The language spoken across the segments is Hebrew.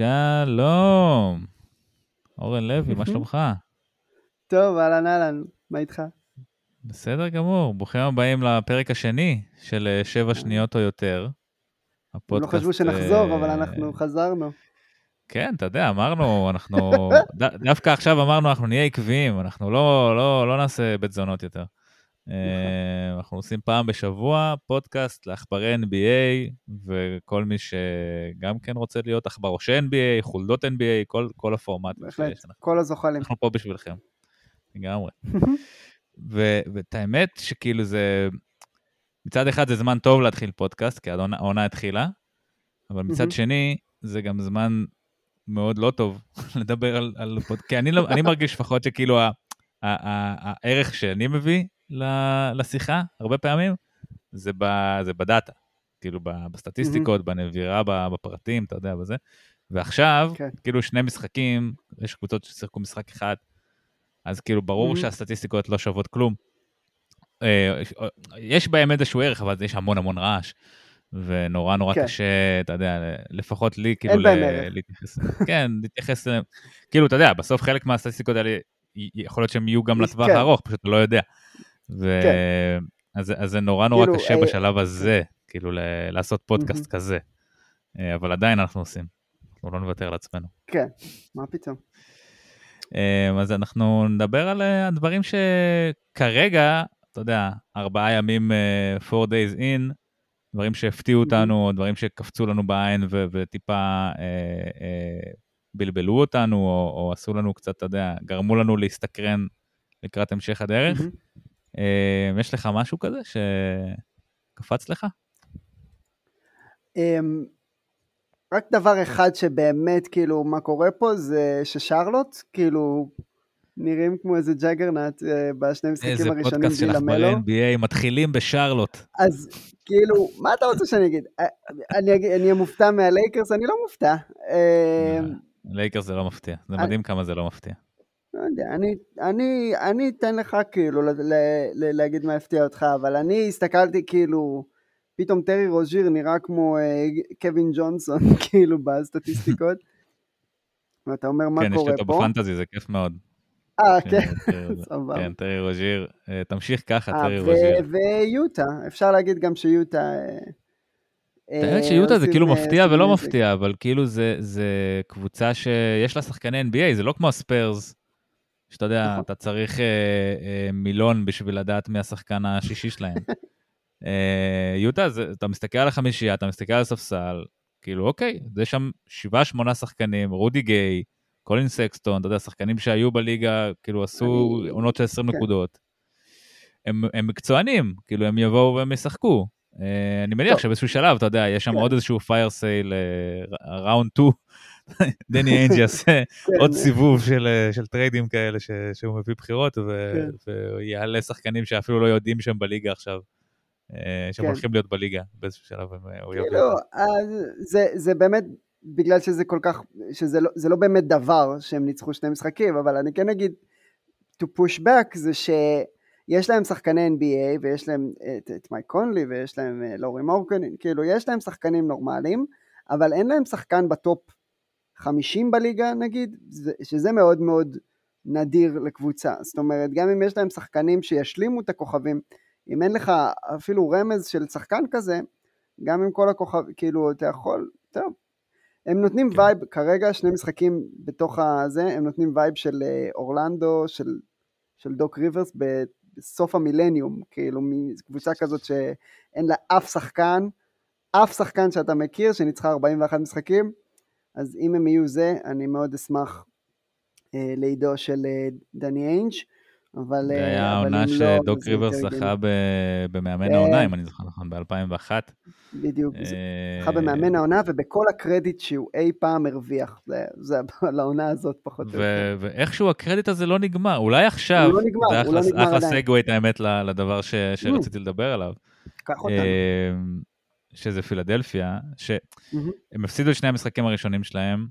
שלום. אורן לוי, מה שלומך? טוב, אהלן אהלן, מה איתך? בסדר גמור, ברוכים הבאים לפרק השני של אה, שבע שניות או יותר. הם לא חשבו שנחזור, אבל אנחנו חזרנו. כן, אתה יודע, אמרנו, אנחנו, דווקא עכשיו אמרנו, אנחנו נהיה עקביים, אנחנו לא, לא, לא נעשה בית זונות יותר. אה, אנחנו עושים פעם בשבוע פודקאסט לעכברי NBA, וכל מי שגם כן רוצה להיות עכבראשי NBA, חולדות NBA, כל, כל הפורמט. בהחלט, כל הזוחלים. אנחנו פה בשבילכם, לגמרי. ואת האמת שכאילו זה, מצד אחד זה זמן טוב להתחיל פודקאסט, כי העונה התחילה, אבל מצד שני, זה גם זמן מאוד לא טוב לדבר על, על פודקאסט, כי אני, לא, אני מרגיש לפחות שכאילו הערך שאני מביא לשיחה, הרבה פעמים, זה, ב, זה בדאטה. כאילו בסטטיסטיקות, mm-hmm. בנבירה, בפרטים, אתה יודע, בזה. ועכשיו, okay. כן. כאילו שני משחקים, יש קבוצות ששיחקו משחק אחד, אז כאילו ברור mm-hmm. שהסטטיסטיקות לא שוות כלום. אה, יש בהם איזשהו ערך, אבל יש המון המון רעש, ונורא נורא כן. קשה, אתה יודע, לפחות לי, כאילו, ערך. להתייחס, כן, להתייחס. כאילו, אתה יודע, בסוף חלק מהסטטיסטיקות האלה, יכול להיות שהם יהיו גם לטווח כן. הארוך, פשוט לא יודע. ו... כן. אז, אז זה נורא נורא כאילו, קשה אה, בשלב הזה, כאילו, ל- לעשות פודקאסט mm-hmm. כזה. אה, אבל עדיין אנחנו עושים, אנחנו לא נוותר על עצמנו. כן, מה פתאום. אה, אז אנחנו נדבר על הדברים שכרגע, אתה יודע, ארבעה ימים, uh, four days in, דברים שהפתיעו אותנו, דברים שקפצו לנו בעין ו- וטיפה uh, uh, בלבלו אותנו, או, או עשו לנו קצת, אתה יודע, גרמו לנו להסתקרן לקראת המשך הדרך. Mm-hmm. אה, יש לך משהו כזה שקפץ לך? אמ, רק דבר אחד שבאמת, כאילו, מה קורה פה זה ששרלוט, כאילו, נראים כמו איזה ג'אגרנט אה, בשני משחקים הראשונים. איזה פודקאסט של עכברי NBA, מתחילים בשרלוט. אז כאילו, מה אתה רוצה שאני אגיד? אה, אני אהיה מופתע מהלייקרס? אני לא מופתע. לייקרס זה לא מפתיע, זה מדהים כמה זה לא מפתיע. לא יודע, אני, אני, אני אתן לך כאילו ל, ל, ל, להגיד מה הפתיע אותך, אבל אני הסתכלתי כאילו, פתאום טרי רוז'יר נראה כמו אה, קווין ג'ונסון, כאילו בסטטיסטיקות. ואתה אומר מה כן, קורה פה. כן, יש אותו ב fantasy, זה כיף מאוד. אה, כן, סבבה. כן, טרי רוז'יר, אה, תמשיך ככה, טרי רוז'יר. ויוטה, אפשר להגיד גם שיוטה... האמת שיוטה זה כאילו מפתיע ולא מפתיע, אבל כאילו זה קבוצה שיש לה שחקני NBA, זה לא כמו הספיירס, שאתה יודע, נכון. אתה צריך אה, אה, מילון בשביל לדעת מי השחקן השישי שלהם. אה, יוטה, זה, אתה מסתכל על החמישייה, אתה מסתכל על הספסל, כאילו, אוקיי, זה שם שבעה, שמונה שחקנים, רודי גיי, קולין סקסטון, אתה יודע, שחקנים שהיו בליגה, כאילו, עשו אני... עונות של 20 כן. נקודות. הם, הם מקצוענים, כאילו, הם יבואו והם ישחקו. אה, אני מניח שבאיזשהו שלב, אתה יודע, יש שם כן. עוד איזשהו fire sale, round 2, דני איינג' יעשה כן. עוד סיבוב של, אה, של טריידים כאלה ש, שהוא מביא בחירות ו, כן. ויעלה שחקנים שאפילו לא יודעים שהם בליגה עכשיו. אה, שהם כן. הולכים להיות בליגה באיזשהו שלב. כאילו, זה, זה באמת בגלל שזה כל כך, שזה לא, לא באמת דבר שהם ניצחו שני משחקים, אבל אני כן אגיד, to push back זה שיש להם שחקני NBA ויש להם את, את מייק קונלי ויש להם אה, לורי מרקנן, כאילו יש להם שחקנים נורמליים, אבל אין להם שחקן ב top 50 בליגה נגיד, שזה מאוד מאוד נדיר לקבוצה. זאת אומרת, גם אם יש להם שחקנים שישלימו את הכוכבים, אם אין לך אפילו רמז של שחקן כזה, גם עם כל הכוכב, כאילו, אתה יכול, טוב. הם נותנים כן. vibe, כרגע שני משחקים בתוך הזה, הם נותנים vibe של אה, אורלנדו, של, של דוק ריברס בסוף המילניום, כאילו, מקבוצה כזאת שאין לה אף שחקן, אף שחקן שאתה מכיר, שניצחה 41 משחקים, אז אם הם יהיו זה, אני מאוד אשמח אה, לידו של אה, דני איינג', אבל... זה היה אה, העונה לא, שדוק ריברס זכה במאמן העונה, אם אני זוכר נכון, ב-2001. בדיוק, זכה במאמן העונה ובכל הקרדיט שהוא אי פעם הרוויח, זה לעונה הזאת פחות או יותר. ואיכשהו הקרדיט הזה לא נגמר, אולי עכשיו, הוא לא נגמר, הוא לא נגמר עדיין. זה אחלה סגווייט האמת לדבר שרציתי לדבר עליו. קח אותנו. שזה פילדלפיה, שהם הפסידו את שני המשחקים הראשונים שלהם,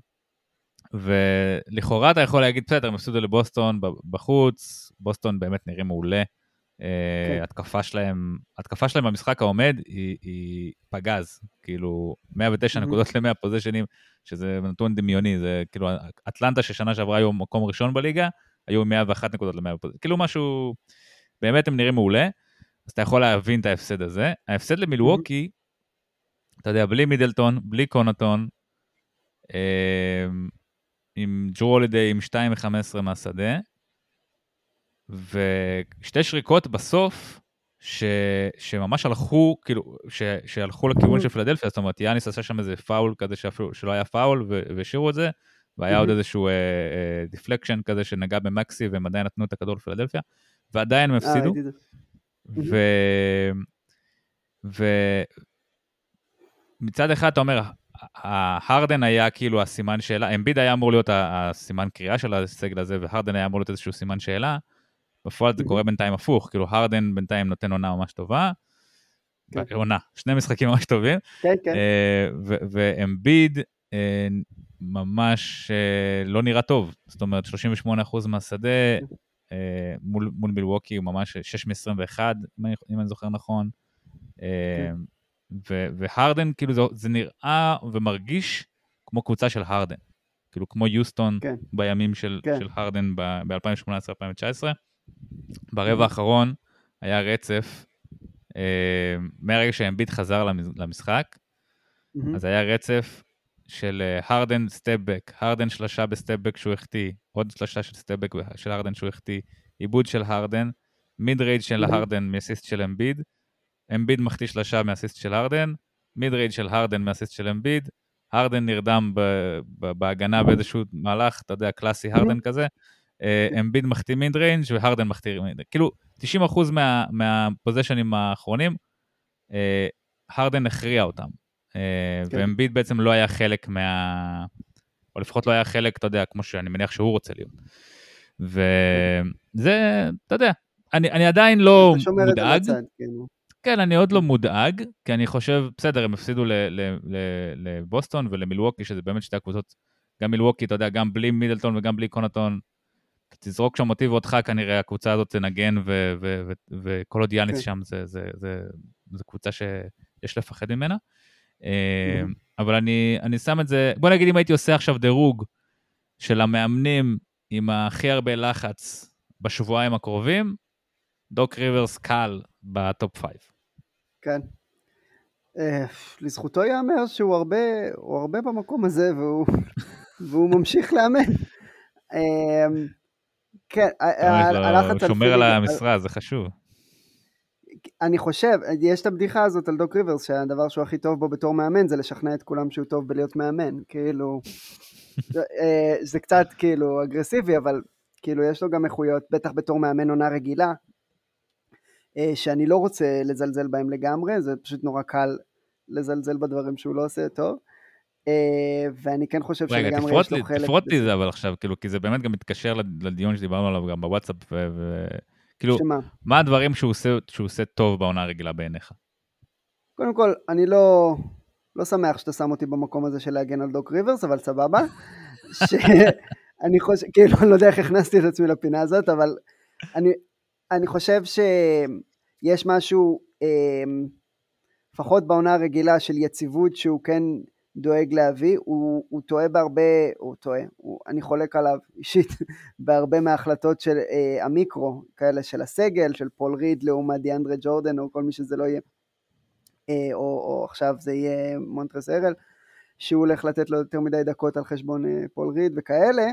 ולכאורה אתה יכול להגיד, בסדר, הם הפסידו לבוסטון בחוץ, בוסטון באמת נראים מעולה. אה, כן. התקפה שלהם, התקפה שלהם במשחק העומד היא, היא פגז, כאילו 109 נקודות ל-100 פוזיישנים, שזה נתון דמיוני, זה כאילו אטלנטה ששנה שעברה היו מקום ראשון בליגה, היו 101 נקודות ל-100, כאילו משהו, באמת הם נראים מעולה, אז אתה יכול להבין את ההפסד הזה. ההפסד למילווקי, אתה יודע, בלי מידלטון, בלי קונטון, אה, עם ג'רו הולידיי עם 2 מ-15 מהשדה, ושתי שריקות בסוף, ש, שממש הלכו, כאילו, ש, שהלכו לכיוון של פילדלפיה, זאת אומרת, יאניס עשה שם איזה פאול כזה שאפילו, שלא היה פאול, והשאירו את זה, והיה עוד איזשהו deflection uh, uh, כזה שנגע במקסי, והם עדיין נתנו את הכדור לפילדלפיה, ועדיין הם הפסידו. ו... ומצד אחד אתה אומר, הרדן היה כאילו הסימן שאלה, אמביד היה אמור להיות הסימן קריאה של הסגל הזה, והרדן היה אמור להיות איזשהו סימן שאלה. בפועל זה קורה בינתיים הפוך, כאילו הרדן בינתיים נותן עונה ממש טובה. כן. עונה, שני משחקים ממש טובים. כן, כן. אה, ואמביד אה, ממש אה, לא נראה טוב, זאת אומרת 38% מהשדה מול, מול מילווקי הוא ממש 6 מ-21, אם אני זוכר נכון. כן. והרדן, כאילו זה, זה נראה ומרגיש כמו קבוצה של הרדן. כאילו כמו יוסטון כן. בימים של, כן. של הרדן ב-2018-2019. ברבע האחרון היה רצף, אה, מהרגע שאמביד חזר למשחק, mm-hmm. אז היה רצף של הרדן stepback, הרדן שלושה ב stepback שהוא החטיא, עוד שלושה של stepback של הרדן שהוא החטיא, איבוד של הרדן, mid-range של הרדן מאסיסט של אמביד, אמביד מחטיא שלושה מאסיסט של הרדן, mid-range של הרדן מאסיסט של אמביד, הרדן נרדם בהגנה באיזשהו מהלך, אתה יודע, קלאסי הרדן כזה, אה, אמביד מחטיא mid-range והרדן מחטיא mid-range. כאילו, 90% מה, מהפוזיישנים האחרונים, אה, הרדן הכריע אותם. אה, כן. ואמביד בעצם לא היה חלק מה... או לפחות לא היה חלק, אתה יודע, כמו שאני מניח שהוא רוצה להיות. וזה, אתה יודע, אני, אני עדיין לא מודאג. כן, אני עוד לא מודאג, כי אני חושב, בסדר, הם הפסידו לבוסטון ולמילווקי, שזה באמת שתי הקבוצות, גם מילווקי, אתה יודע, גם בלי מידלטון וגם בלי קונטון, תזרוק שם אותי ואותך, כנראה הקבוצה הזאת תנגן, וכל עוד יאניס כן. שם, זה, זה, זה, זה קבוצה שיש לפחד ממנה. אה, אבל אני, אני שם את זה, בוא נגיד אם הייתי עושה עכשיו דירוג של המאמנים עם הכי הרבה לחץ בשבועיים הקרובים, דוק ריברס קל ב top five. כן. Uh, לזכותו ייאמר שהוא הרבה, הרבה במקום הזה והוא, והוא ממשיך לאמן. Uh, כן, הלחץ... הוא שומר על המשרה, זה חשוב. אני חושב, יש את הבדיחה הזאת על דוק ריברס, שהדבר שהוא הכי טוב בו בתור מאמן זה לשכנע את כולם שהוא טוב בלהיות מאמן. כאילו, אה, זה קצת כאילו אגרסיבי, אבל כאילו יש לו גם איכויות, בטח בתור מאמן עונה רגילה, אה, שאני לא רוצה לזלזל בהם לגמרי, זה פשוט נורא קל לזלזל בדברים שהוא לא עושה טוב. אה, ואני כן חושב שלגמרי יש לו חלק... רגע, תפרוט לי זה אבל עכשיו, כאילו, כי זה באמת גם מתקשר לדיון שדיברנו עליו גם בוואטסאפ, וכאילו, שמה? מה הדברים שהוא עושה, שהוא עושה טוב בעונה הרגילה בעיניך? קודם כל, אני לא, לא שמח שאתה שם אותי במקום הזה של להגן על דוק ריברס, אבל סבבה. שאני חושב, כאילו, אני לא יודע איך הכנסתי את עצמי לפינה הזאת, אבל אני, אני חושב שיש משהו, אה, לפחות בעונה הרגילה של יציבות שהוא כן דואג להביא, הוא, הוא טועה בהרבה, הוא טועה, הוא, אני חולק עליו אישית, בהרבה מההחלטות של אה, המיקרו, כאלה של הסגל, של פול ריד לעומת דיאנדרה ג'ורדן או כל מי שזה לא יהיה, אה, או, או עכשיו זה יהיה מונטרז הארל, שהוא הולך לתת לו יותר מדי דקות על חשבון אה, פול ריד וכאלה,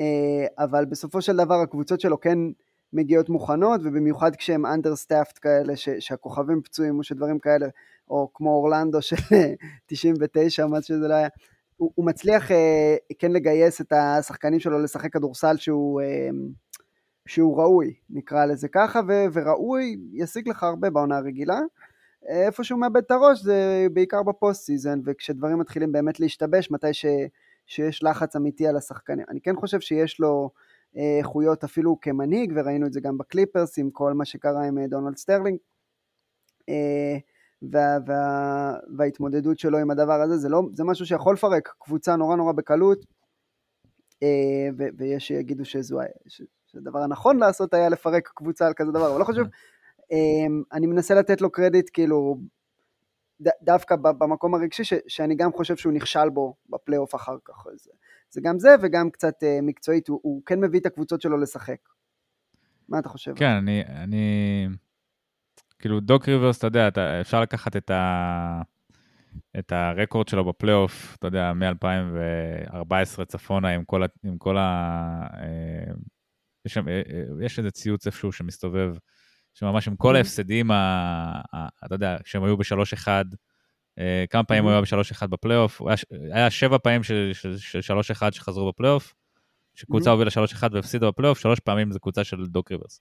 אה, אבל בסופו של דבר הקבוצות שלו כן מגיעות מוכנות, ובמיוחד כשהם understaffed כאלה, ש, שהכוכבים פצועים או שדברים כאלה, או כמו אורלנדו של 99, מה שזה לא היה, הוא, הוא מצליח אה, כן לגייס את השחקנים שלו לשחק כדורסל שהוא, אה, שהוא ראוי, נקרא לזה ככה, ו, וראוי ישיג לך הרבה בעונה הרגילה. איפה שהוא מאבד את הראש זה בעיקר ב post season, וכשדברים מתחילים באמת להשתבש, מתי ש, שיש לחץ אמיתי על השחקנים. אני כן חושב שיש לו... איכויות אפילו כמנהיג, וראינו את זה גם בקליפרס עם כל מה שקרה עם אה, דונלד סטרלינג. אה, וה, וה, וההתמודדות שלו עם הדבר הזה, זה, לא, זה משהו שיכול לפרק קבוצה נורא נורא בקלות, אה, ו, ויש שיגידו שזו, שהדבר הנכון לעשות היה לפרק קבוצה על כזה דבר, אבל לא חושב, אני מנסה לתת לו קרדיט כאילו דווקא במקום הרגשי, ש, שאני גם חושב שהוא נכשל בו בפלייאוף אחר כך. זה, זה גם זה וגם קצת uh, מקצועית, הוא, הוא כן מביא את הקבוצות שלו לשחק. מה אתה חושב? כן, אני, אני... כאילו, דוק ריברס, אתה יודע, אתה, אפשר לקחת את, ה... את הרקורד שלו בפלייאוף, אתה יודע, מ-2014 צפונה, עם כל ה... עם כל ה... אה, יש, שם, אה, יש איזה ציוץ איפשהו שמסתובב, שממש עם כל ההפסדים, ה... אתה יודע, כשהם היו ב-3-1, כמה פעמים הוא היה ב-3-1 בפלייאוף, היה, שבע פעמים של, של, של 3-1 שחזרו בפלייאוף, שקבוצה הובילה 3-1 והפסידה בפלייאוף, שלוש פעמים זו קבוצה של דוק ריברס.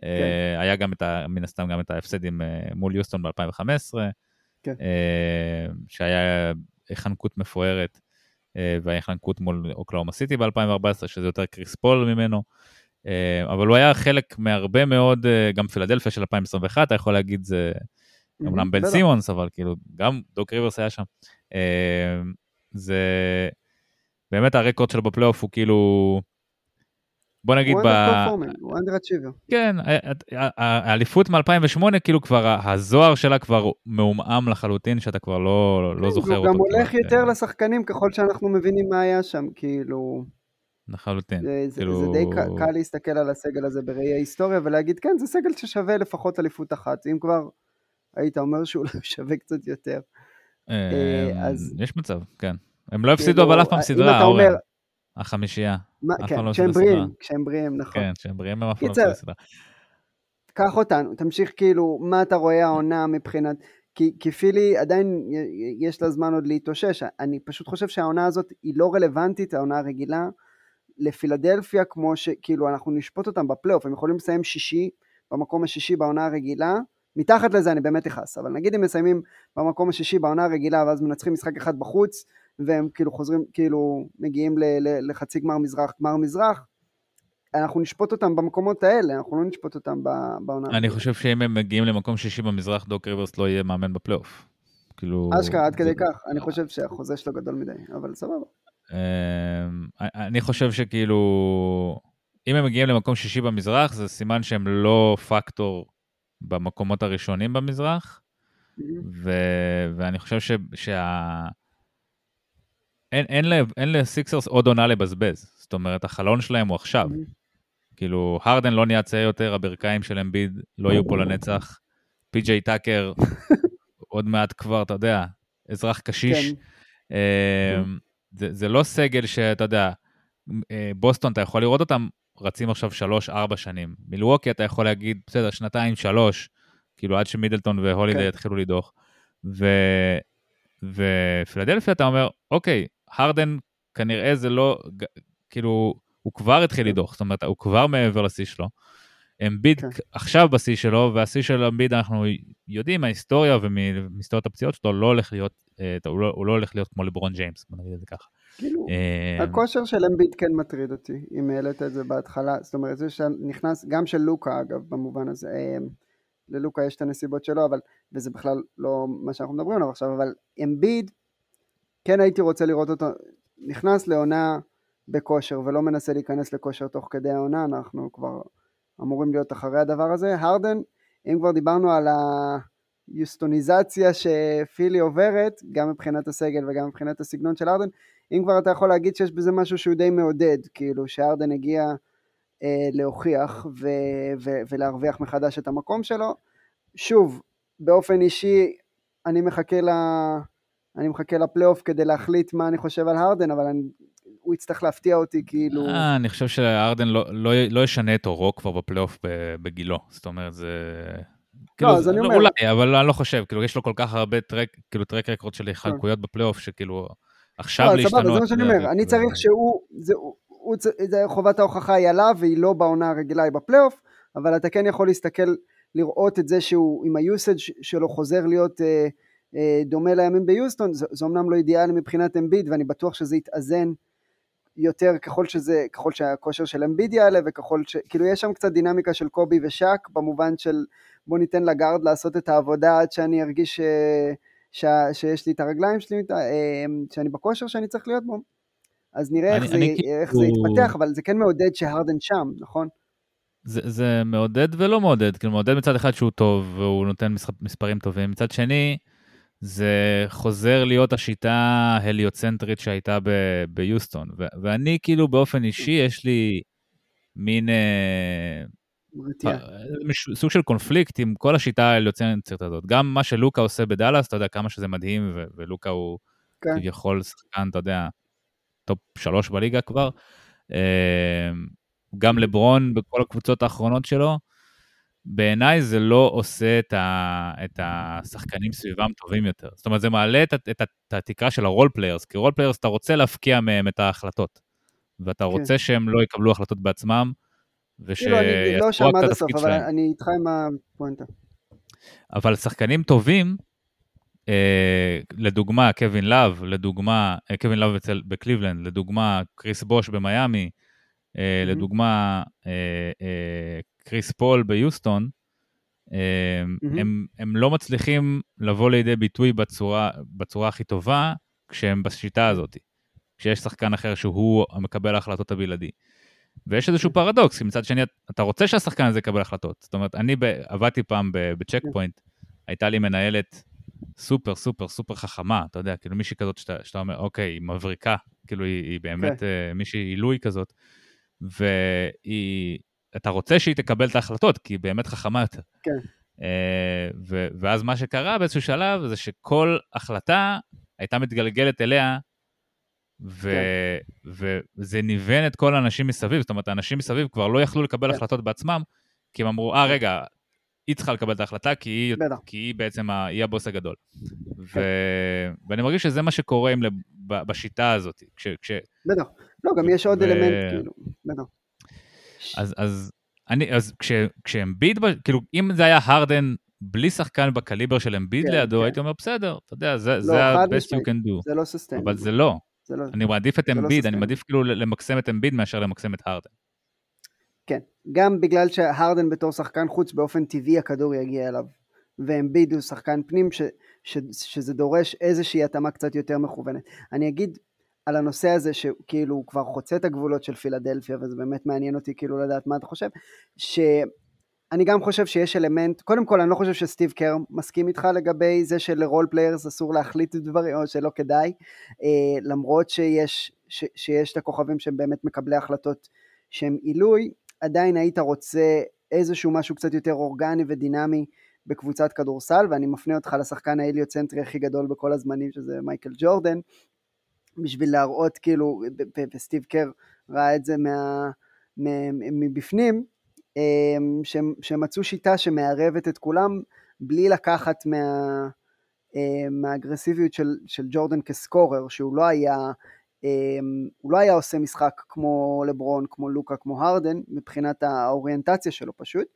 כן. אה, היה גם את ה... מן הסתם גם את ההפסד עם, אה, מול יוסטון ב-2015, כן. אה, שהיה חנקות מפוארת, והיה חנקות מול אוקלהומה סיטי ב-2014, שזה יותר קריס פול ממנו. אבל הוא היה חלק מהרבה מאוד, גם פילדלפיה של 2021, אתה יכול להגיד זה, אמנם בן סימונס, אבל כאילו, גם דוק ריברס היה שם. זה, באמת הרקורד שלו בפלייאוף הוא כאילו, בוא נגיד ב... הוא אנדר אצ'יבר. כן, האליפות מ-2008, כאילו כבר, הזוהר שלה כבר מעומעם לחלוטין, שאתה כבר לא, לא כן, זוכר אותו. הוא גם הולך יותר לשחקנים ככל שאנחנו מבינים מה היה שם, כאילו... לחלוטין. זה, כאילו... זה די קל, קל להסתכל על הסגל הזה בראי ההיסטוריה ולהגיד, כן, זה סגל ששווה לפחות אליפות אחת. אם כבר היית אומר שהוא שווה קצת יותר. אה, אז... יש מצב, כן. הם לא הפסידו אבל אף פעם סדרה, אורן. החמישייה. כן, לא כשהם בריאים, כשהם בריאים, נכון. כן, כשהם בריאים הם אף פעם לא הפסידו סדרה. קח אותנו, תמשיך כאילו, מה אתה רואה העונה מבחינת... כי, כי פילי עדיין יש לה זמן עוד להתאושש, אני פשוט חושב שהעונה הזאת היא לא רלוונטית, העונה הרגילה, לפילדלפיה, כמו שכאילו אנחנו נשפוט אותם בפלייאוף, הם יכולים לסיים שישי, במקום השישי בעונה הרגילה, מתחת לזה אני באמת אכעס, אבל נגיד הם מסיימים במקום השישי בעונה הרגילה ואז מנצחים משחק אחד בחוץ, והם כאילו חוזרים, כאילו מגיעים לחצי גמר מזרח, גמר מזרח, אנחנו נשפוט אותם במקומות האלה, אנחנו לא נשפוט אותם בעונה. אני חושב שאם הם מגיעים למקום שישי במזרח, דוק ריברס לא יהיה מאמן בפלייאוף. כאילו... אשכרה, עד כדי כך. אני חושב שהחוזה שלו גדול מדי, אבל סבבה. אמ, אני חושב שכאילו, אם הם מגיעים למקום שישי במזרח, זה סימן שהם לא פקטור במקומות הראשונים במזרח, ואני חושב שה... אין, אין, לה, אין לסיקסרס עוד עונה לבזבז. זאת אומרת, החלון שלהם הוא עכשיו. Mm-hmm. כאילו, הרדן לא נהיה צעיר יותר, הברכיים של אמביד לא יהיו פה לנצח. פי.ג'יי טאקר, עוד מעט כבר, אתה יודע, אזרח קשיש. כן. אה, זה, זה לא סגל שאתה יודע, אה, בוסטון, אתה יכול לראות אותם רצים עכשיו שלוש-ארבע שנים. מלווקי אתה יכול להגיד, בסדר, שנתיים, שלוש, כאילו עד שמידלטון והולידי כן. יתחילו לדוח. ו... ופילדלפיה אתה אומר, אוקיי, הרדן כנראה זה לא, כאילו, הוא כבר התחיל לדוח, זאת אומרת, הוא כבר מעבר לשיא שלו. אמביד כן. עכשיו בשיא שלו, והשיא של אמביד אנחנו יודעים מההיסטוריה ומהיסטוריות הפציעות שלו, לא הולך להיות, אה, הוא לא, הוא לא הולך להיות כמו לברון ג'יימס, בוא נגיד את זה ככה. כאילו, אה, הכושר של אמביד כן מטריד אותי, אם העלית את זה בהתחלה, זאת אומרת, זה שנכנס, גם של לוקה אגב, במובן הזה, אה, ללוקה יש את הנסיבות שלו, אבל, וזה בכלל לא מה שאנחנו מדברים עליו עכשיו, אבל אמביד, כן הייתי רוצה לראות אותו נכנס לעונה בכושר ולא מנסה להיכנס לכושר תוך כדי העונה, אנחנו כבר אמורים להיות אחרי הדבר הזה. הרדן, אם כבר דיברנו על היוסטוניזציה שפילי עוברת, גם מבחינת הסגל וגם מבחינת הסגנון של הרדן, אם כבר אתה יכול להגיד שיש בזה משהו שהוא די מעודד, כאילו שהרדן הגיע אה, להוכיח ו- ו- ולהרוויח מחדש את המקום שלו. שוב, באופן אישי אני מחכה ל... אני מחכה לפלייאוף כדי להחליט מה אני חושב על הרדן, אבל אני, הוא יצטרך להפתיע אותי כאילו... אה, אני חושב שהרדן לא, לא, לא ישנה את אורו כבר בפלייאוף בגילו, זאת אומרת זה... לא, כאילו, אז אני אומר... אולי, אבל אני לא חושב, כאילו יש לו כל כך הרבה track, כאילו track record של חלקויות בפלייאוף, שכאילו עכשיו לא, להשתנות. סבבה, זה מה שאני אומר, אני צריך שהוא, זה, הוא, זה, חובת ההוכחה היא עליו והיא לא בעונה הרגילה, היא בפלייאוף, אבל אתה כן יכול להסתכל, לראות את זה שהוא עם ה usage שלו חוזר להיות אה, אה, דומה לימים ביוסטון, זה, זה אמנם לא אידיאלי מבחינת אמביד ואני בטוח שזה יתאזן יותר ככל שזה, ככל שהכושר של אמביד יעלה וככל ש... כאילו יש שם קצת דינמיקה של קובי ושאק במובן של בוא ניתן לגארד לעשות את העבודה עד שאני ארגיש. אה, ש... שיש לי את הרגליים שלי, אה, שאני בכושר שאני צריך להיות בו. אז נראה אני, איך, אני זה, איך זה יתפתח, אבל זה כן מעודד שהרדן שם, נכון? זה, זה מעודד ולא מעודד, כאילו מעודד מצד אחד שהוא טוב והוא נותן מספרים טובים, מצד שני זה חוזר להיות השיטה ההליוצנטרית שהייתה ב- ביוסטון. ו- ואני כאילו באופן אישי, יש לי מין... אה, סוג של קונפליקט עם כל השיטה ההליוצנטרית הזאת. גם מה שלוקה עושה בדאלאס, אתה יודע כמה שזה מדהים, ו- ולוקה הוא כן. כביכול שחקן, אתה יודע, top שלוש בליגה כבר. אה, גם לברון בכל הקבוצות האחרונות שלו. בעיניי זה לא עושה את, ה, את השחקנים סביבם טובים יותר. זאת אומרת, זה מעלה את, את, את התקרה של ה role players, כי role players, אתה רוצה להפקיע מהם את ההחלטות, ואתה כן. רוצה שהם לא יקבלו החלטות בעצמם, ושיעשו כאילו, לא שמע עד הסוף, אבל אני איתך עם הפואנטה. אבל שחקנים טובים, אה, לדוגמה, קווין לאב, לדוגמה, אה, קווין לאב בקליבלנד, לדוגמה, קריס בוש במיאמי, אה, mm-hmm. לדוגמה, אה, אה, קריס פול ביוסטון, mm-hmm. הם, הם לא מצליחים לבוא לידי ביטוי בצורה, בצורה הכי טובה כשהם בשיטה הזאת, כשיש שחקן אחר שהוא המקבל ההחלטות הבלעדי. ויש איזשהו. פרדוקס, כי מצד שני אתה רוצה שהשחקן הזה יקבל החלטות. זאת אומרת, אני ב, עבדתי פעם בצ'ק פוינט, הייתה לי מנהלת סופר סופר סופר חכמה, אתה יודע, כאילו מישהי כזאת שאתה, שאתה אומר, אוקיי, היא מבריקה, כאילו היא, היא באמת okay. כן. uh, מישהי עילוי כזאת, והיא אתה רוצה שהיא תקבל את ההחלטות, כי היא באמת חכמה יותר. כן. Uh, ו- ואז מה שקרה באיזשהו שלב זה שכל החלטה הייתה מתגלגלת אליה, ו- כן. וזה ניוון את כל האנשים מסביב, זאת אומרת, האנשים מסביב כבר לא יכלו לקבל כן. החלטות בעצמם, כי הם אמרו, אה, רגע, היא צריכה לקבל את ההחלטה, כי היא, כי היא בעצם, ה- היא הבוס הגדול. כן. ו- ואני מרגיש שזה מה שקורה עם, בשיטה הזאת. כש, כש... בטח. לא, גם יש עוד ו... אלמנט, כאילו, בטח. אז, אז, אני, אז כש, כשאמביד, כאילו, אם זה היה הרדן בלי שחקן בקליבר של אמביד כן, לידו, כן. הייתי אומר, בסדר, אתה יודע, זה, לא, ה-best you can do. זה לא סוסטיין. אבל זה לא. לא. אני מעדיף את אמביד, לא אני מעדיף כאילו למקסם את אמביד מאשר למקסם את הרדן. כן, גם בגלל שהרדן בתור שחקן חוץ באופן טבעי הכדור יגיע אליו, ואמביד הוא שחקן פנים ש, ש, שזה דורש איזושהי התאמה קצת יותר מכוונת. אני אגיד על הנושא הזה שכאילו הוא כבר חוצה את הגבולות של פילדלפיה וזה באמת מעניין אותי כאילו לדעת מה אתה חושב שאני גם חושב שיש אלמנט קודם כל אני לא חושב שסטיב קר מסכים איתך לגבי זה של role players אסור להחליט דברים או שלא כדאי אה, למרות שיש, ש, שיש את הכוכבים שהם באמת מקבלי החלטות שהם עילוי עדיין היית רוצה איזשהו משהו קצת יותר אורגני ודינמי בקבוצת כדורסל ואני מפנה אותך לשחקן ההליוצנטרי הכי גדול בכל הזמנים שזה מייקל ג'ורדן בשביל להראות כאילו, וסטיב קר ראה את זה מה, מבפנים, אמ, שהם, שהם מצאו שיטה שמערבת את כולם בלי לקחת מה, אמ, מהאגרסיביות של, של ג'ורדן כסקורר, שהוא לא היה, אמ, הוא לא היה עושה משחק כמו לברון, כמו לוקה, כמו הרדן, מבחינת האוריינטציה שלו פשוט.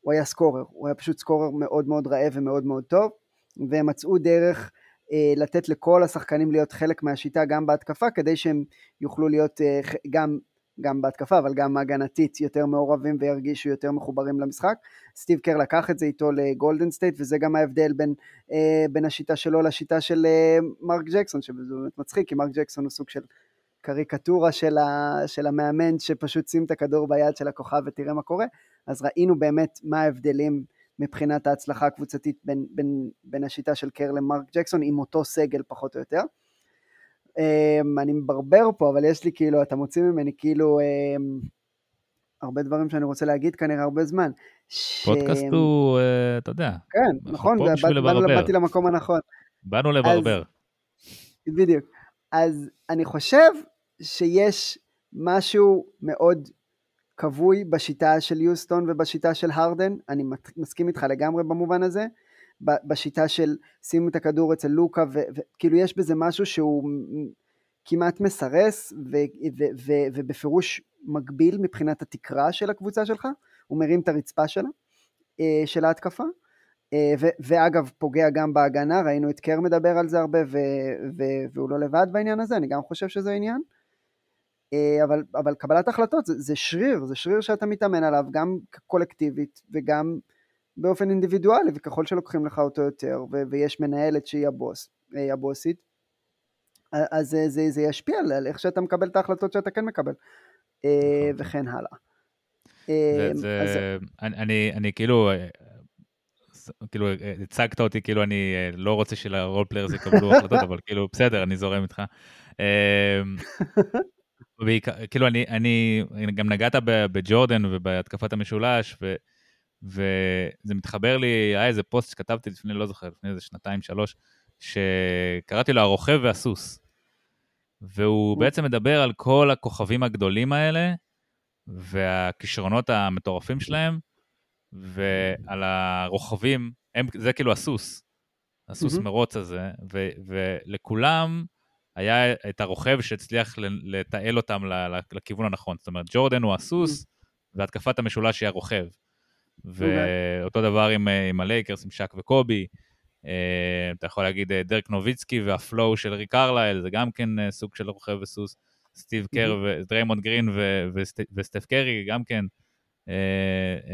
הוא היה סקורר, הוא היה פשוט סקורר מאוד מאוד רעב ומאוד מאוד טוב, והם מצאו דרך אה, לתת לכל השחקנים להיות חלק מהשיטה גם בהתקפה, כדי שהם יוכלו להיות אה, גם, גם בהתקפה, אבל גם הגנתית יותר מעורבים וירגישו יותר מחוברים למשחק. סטיב קר לקח את זה איתו לגולדן סטייט, וזה גם ההבדל בין, אה, בין השיטה שלו לשיטה של מרק ג'קסון, שזה באמת מצחיק, כי מרק ג'קסון הוא סוג של קריקטורה של, ה, של המאמן שפשוט שים את הכדור ביד של הכוכב ותראה מה קורה, אז ראינו באמת מה ההבדלים מבחינת ההצלחה הקבוצתית בין, בין, בין השיטה של קר למרק ג'קסון עם אותו סגל פחות או יותר. Um, אני מברבר פה, אבל יש לי כאילו, אתה מוציא ממני כאילו um, הרבה דברים שאני רוצה להגיד כנראה הרבה זמן. פודקאסט. הוא, uh, אתה יודע. כן, נכון, באתי למקום הנכון. באנו לברבר. אז, בדיוק. אז אני חושב שיש משהו מאוד כבוי בשיטה של יוסטון ובשיטה של הרדן, אני מסכים איתך לגמרי במובן הזה, בשיטה של שים את הכדור אצל לוקה, וכאילו יש בזה משהו שהוא כמעט מסרס ו, ו, ו, ובפירוש מגביל מבחינת התקרה של הקבוצה שלך, הוא מרים את הרצפה שלה, אה, של ההתקפה, אה, ו, ואגב פוגע גם בהגנה, ראינו את קר מדבר על זה הרבה ו, ו, והוא לא לבד בעניין הזה, אני גם חושב שזה עניין. אה, אבל, אבל קבלת החלטות זה, זה שריר, זה שריר שאתה מתאמן עליו גם קולקטיבית וגם באופן אינדיבידואלי, וככל שלוקחים לך אותו יותר, ו, ויש מנהלת שהיא הבוס, אה, הבוסית, אז זה, זה, זה ישפיע על איך שאתה מקבל את ההחלטות שאתה כן מקבל, אה, נכון. וכן הלאה. זה, זה, אז... אני, אני, אני כאילו, כאילו, הצגת אותי כאילו אני לא רוצה של role players יקבלו החלטות, אבל כאילו, בסדר, אני זורם איתך. כאילו, אני, אני, גם נגעת בג'ורדן ובהתקפת המשולש, ו, וזה מתחבר לי, היה איזה פוסט שכתבתי לפני, לא זוכר, לפני איזה שנתיים, שלוש, שקראתי לו הרוכב והסוס. והוא אוקיי. בעצם מדבר על כל הכוכבים הגדולים האלה, והכישרונות המטורפים שלהם, ועל הרוכבים, הם, זה כאילו הסוס, הסוס mm-hmm. מרוץ הזה, ו, ולכולם היה את הרוכב שהצליח לתעל אותם לכיוון הנכון. זאת אומרת, ג'ורדן הוא הסוס, mm-hmm. והתקפת המשולש היא הרוכב. אוקיי. ואותו דבר עם, עם הלייקרס, עם שק וקובי. אה, אתה יכול להגיד אה, דרק נוביצקי וה flow של ריק ארלייל, זה גם כן אה, סוג של רוכב וסוס. סטיב קר ודריימונד גרין וסטף קרי, גם כן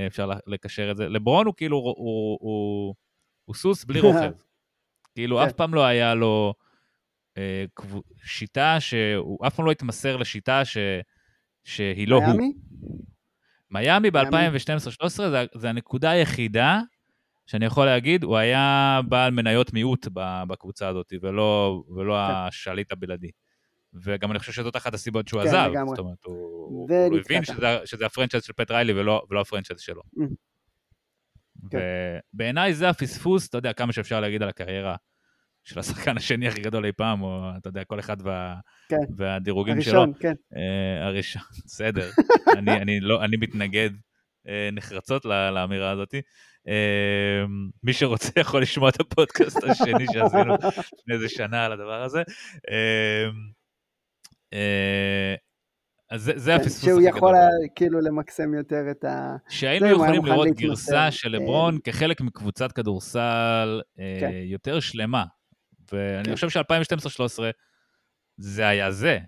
אפשר לקשר את זה. לברון הוא כאילו, הוא, הוא, הוא, הוא סוס בלי רוכב. כאילו כן. אף פעם לא היה לו שיטה שהוא אף פעם לא התמסר לשיטה ש, שהיא לא הוא. מיאמי ב-2012-2013 זה, זה הנקודה היחידה שאני יכול להגיד, הוא היה בעל מניות מיעוט בקבוצה הזאת, ולא, ולא כן. השליט הבלעדי. וגם אני חושב שזאת אחת הסיבות שהוא כן, עזב. לגמרי. זאת אומרת, הוא, הוא הבין שזה, שזה ה franchise של פט ריילי ולא, ולא ה franchise שלו. Mm. כן. ובעיניי זה הפספוס, אתה יודע, כמה שאפשר להגיד על הקריירה של השחקן השני הכי גדול אי פעם, או אתה יודע, כל אחד וה, כן. והדירוגים הראשון, שלו. הראשון, כן. Uh, הראשון, בסדר. אני, אני, לא, אני מתנגד uh, נחרצות לאמירה הזאת. Uh, מי שרוצה יכול לשמוע את הפודקאסט השני שעשינו לפני איזה שנה על הדבר הזה. Uh, uh, אז זה, זה כן, הפספוס הכי גדול. שהוא יכול היה כאילו למקסם יותר את ה... שהיינו יכולים לראות גרסה של לברון כחלק מקבוצת כדורסל כן. יותר שלמה, ואני כן. חושב ש-2012-2013 זה היה זה,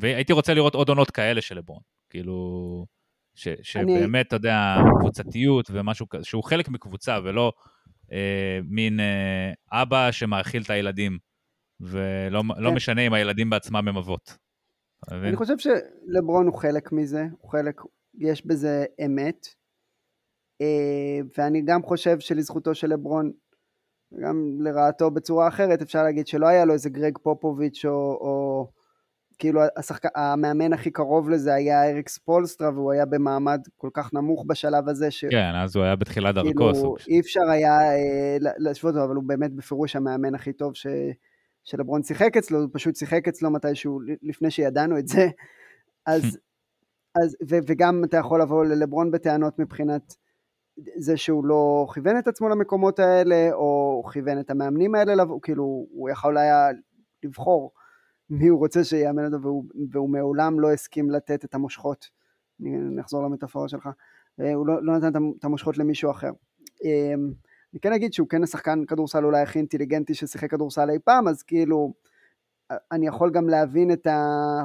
והייתי רוצה לראות עוד עונות כאלה של לברון, כאילו, ש, שבאמת, אני... אתה יודע, קבוצתיות ומשהו כזה, שהוא חלק מקבוצה ולא אה, מין אה, אבא שמאכיל את הילדים, ולא לא כן. לא משנה אם הילדים בעצמם הם אבות. אני חושב שלברון הוא חלק מזה, הוא חלק, יש בזה אמת, אה, ואני גם חושב שלזכותו של לברון גם לרעתו בצורה אחרת, אפשר להגיד שלא היה לו איזה גרג פופוביץ' או, או כאילו השחק... המאמן הכי קרוב לזה היה אריק ספולסטרה, והוא היה במעמד כל כך נמוך בשלב הזה, ש... כן, אז הוא היה בתחילת דרכו. כאילו, אי אפשר היה אה, להשוות אותו, אבל הוא באמת בפירוש המאמן הכי טוב ש... שלברון שיחק אצלו, הוא פשוט שיחק אצלו מתישהו, לפני שידענו את זה. אז, אז ו, וגם אתה יכול לבוא ללברון בטענות מבחינת זה שהוא לא כיוון את עצמו למקומות האלה, או כיוון את המאמנים האלה, כאילו הוא יכול היה לבחור מי הוא רוצה שיאמן אותו, והוא, והוא מעולם לא הסכים לתת את המושכות. נחזור למטאפורה שלך. אה, הוא לא, לא נתן את המושכות למישהו אחר. אמ, אני כן אגיד שהוא כן השחקן כדורסל אולי הכי אינטליגנטי ששיחק כדורסל אי פעם, אז כאילו, אני יכול גם להבין את ה...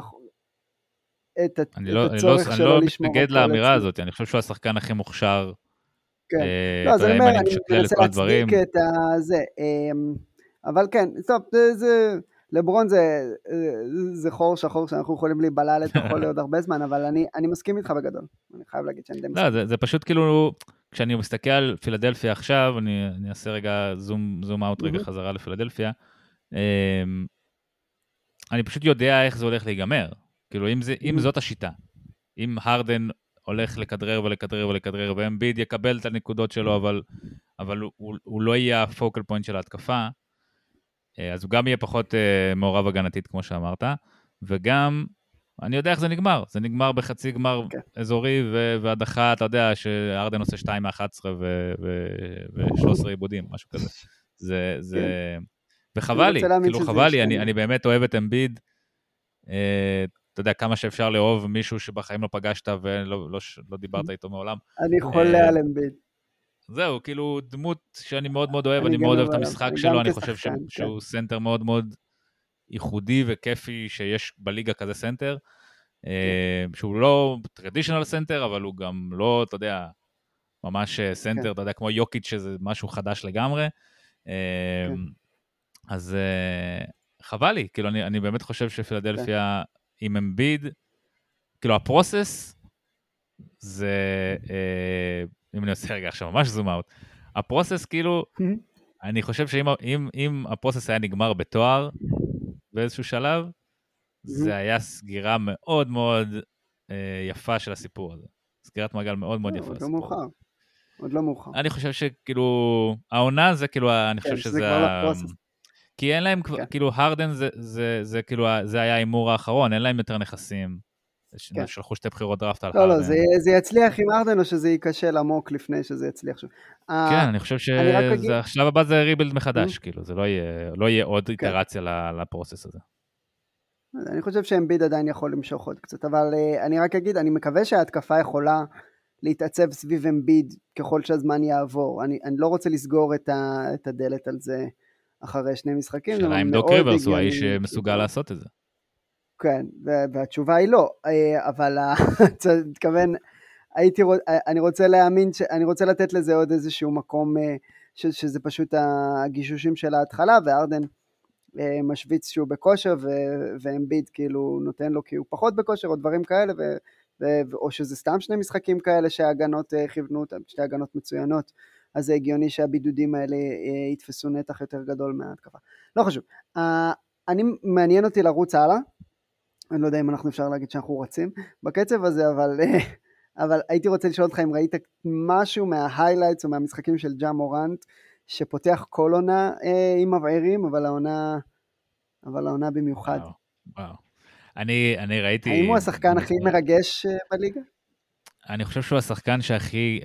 את, אני לא, הצורך אני לא, שלו אני לא מתנגד לאמירה הזאת, אני חושב שהוא השחקן הכי מוכשר כן. אה, לא, אז אני אומר, אני מנסה להצדיק את הזה. אמ, אבל כן, טוב, זה... לברון זה, זה חור שחור שאנחנו יכולים להיבלע לתוכו לעוד הרבה זמן, אבל אני, אני מסכים איתך בגדול. אני חייב להגיד שאני די מסכים. לא, זה, זה פשוט כאילו, כשאני מסתכל על פילדלפיה עכשיו, אני, אני אעשה רגע זום, זום אאוט רגע חזרה לפילדלפיה, אמ, אני פשוט יודע איך זה הולך להיגמר. כאילו, אם, זה, אם זאת השיטה, אם הרדן הולך לכדרר ולכדרר ולכדרר, ואמביד יקבל את הנקודות שלו, אבל, אבל הוא, הוא לא יהיה הפוקל פוינט של ההתקפה, אז הוא גם יהיה פחות uh, מעורב הגנתית, כמו שאמרת, וגם, אני יודע איך זה נגמר, זה נגמר בחצי גמר okay. כן. אזורי והדחה, אתה יודע, שארדן עושה 2 מ-11 ו-13 איבודים, משהו כזה. זה, זה... כן. וחבל לי, כאילו חבל לי, אני, אני באמת אוהב את אמביד. Uh, אתה יודע, כמה שאפשר לאהוב מישהו שבחיים לא פגשת ולא לא, לא דיברת איתו מעולם. אני חולה על אמביד. זהו, כאילו דמות שאני מאוד מאוד אוהב, אני, אני מאוד אוהב את המשחק שלו, אני חושב כן. שהוא סנטר מאוד מאוד ייחודי וכיפי שיש בליגה כזה סנטר. כן. אה, שהוא לא traditional center, אבל הוא גם לא, אתה יודע, ממש אה, סנטר, כן. אתה יודע, כמו יוקיץ' שזה משהו חדש לגמרי. אה, אז חבל לי, כאילו, אני, אני באמת חושב שפילדלפיה עם אמביד, כאילו ה process זה, אם אני עושה רגע עכשיו ממש zoom out, ה process כאילו, אני חושב שאם אם, אם הפרוסס היה נגמר בתואר באיזשהו שלב, זה היה סגירה מאוד מאוד אה, יפה של הסיפור הזה. סגירת מעגל מאוד מאוד לא, יפה. עוד לא מאוחר. עוד לא מאוחר. אני חושב שכאילו, העונה זה כאילו, אני חושב כן, שזה... שזה. כי אין להם, כן. כאילו, הרדן זה, זה, זה כאילו, זה היה ההימור האחרון, אין להם יותר נכסים. כן. שלחו שתי בחירות דראפט על לא. לא, זה, זה יצליח עם ארדן או שזה ייכשל עמוק לפני שזה יצליח שוב. אה, כן, אני חושב אני אגיד- שהשלב הבא זה ריבילד מחדש, כאילו, זה לא יהיה, לא יהיה עוד איטרציה ל- לפרוסס הזה. אני חושב שאמביד עדיין יכול למשוך עוד קצת, אבל uh, אני רק אגיד, אני מקווה שההתקפה יכולה להתעצב סביב אמביד ככל שהזמן יעבור. אני, אני לא רוצה לסגור את, ה, את הדלת על זה אחרי שני משחקים. זה השאלה אם דוק ריברס הוא האיש שמסוגל כאילו. לעשות את זה. כן, והתשובה היא לא, אה, אבל אתה מתכוון, הייתי, אה, אני רוצה להאמין, אני רוצה לתת לזה עוד איזשהו מקום, אה, ש- שזה פשוט הגישושים של ההתחלה, וארדן משוויץ שהוא בכושר, ואמביד כאילו נותן לו כי הוא פחות בכושר, או דברים כאלה, ו- ו- או שזה סתם שני משחקים כאלה שההגנות כיוונו אותם, שתי הגנות מצוינות, אז זה הגיוני שהבידודים האלה יתפסו נתח יותר גדול מההתקפה. לא חשוב. אני, מעניין אותי לרוץ הלאה. אני לא יודע אם אנחנו אפשר להגיד שאנחנו רצים בקצב הזה, אבל, אבל הייתי רוצה לשאול אותך אם ראית משהו מההיילייטס או מהמשחקים של ג'ה מורנט, שפותח כל עונה אה, עם מבערים, אבל העונה, אבל העונה במיוחד. וואו, וואו. אני, אני ראיתי... האם הוא השחקן הכי מרגש אה, בליגה? אני חושב שהוא השחקן שהכי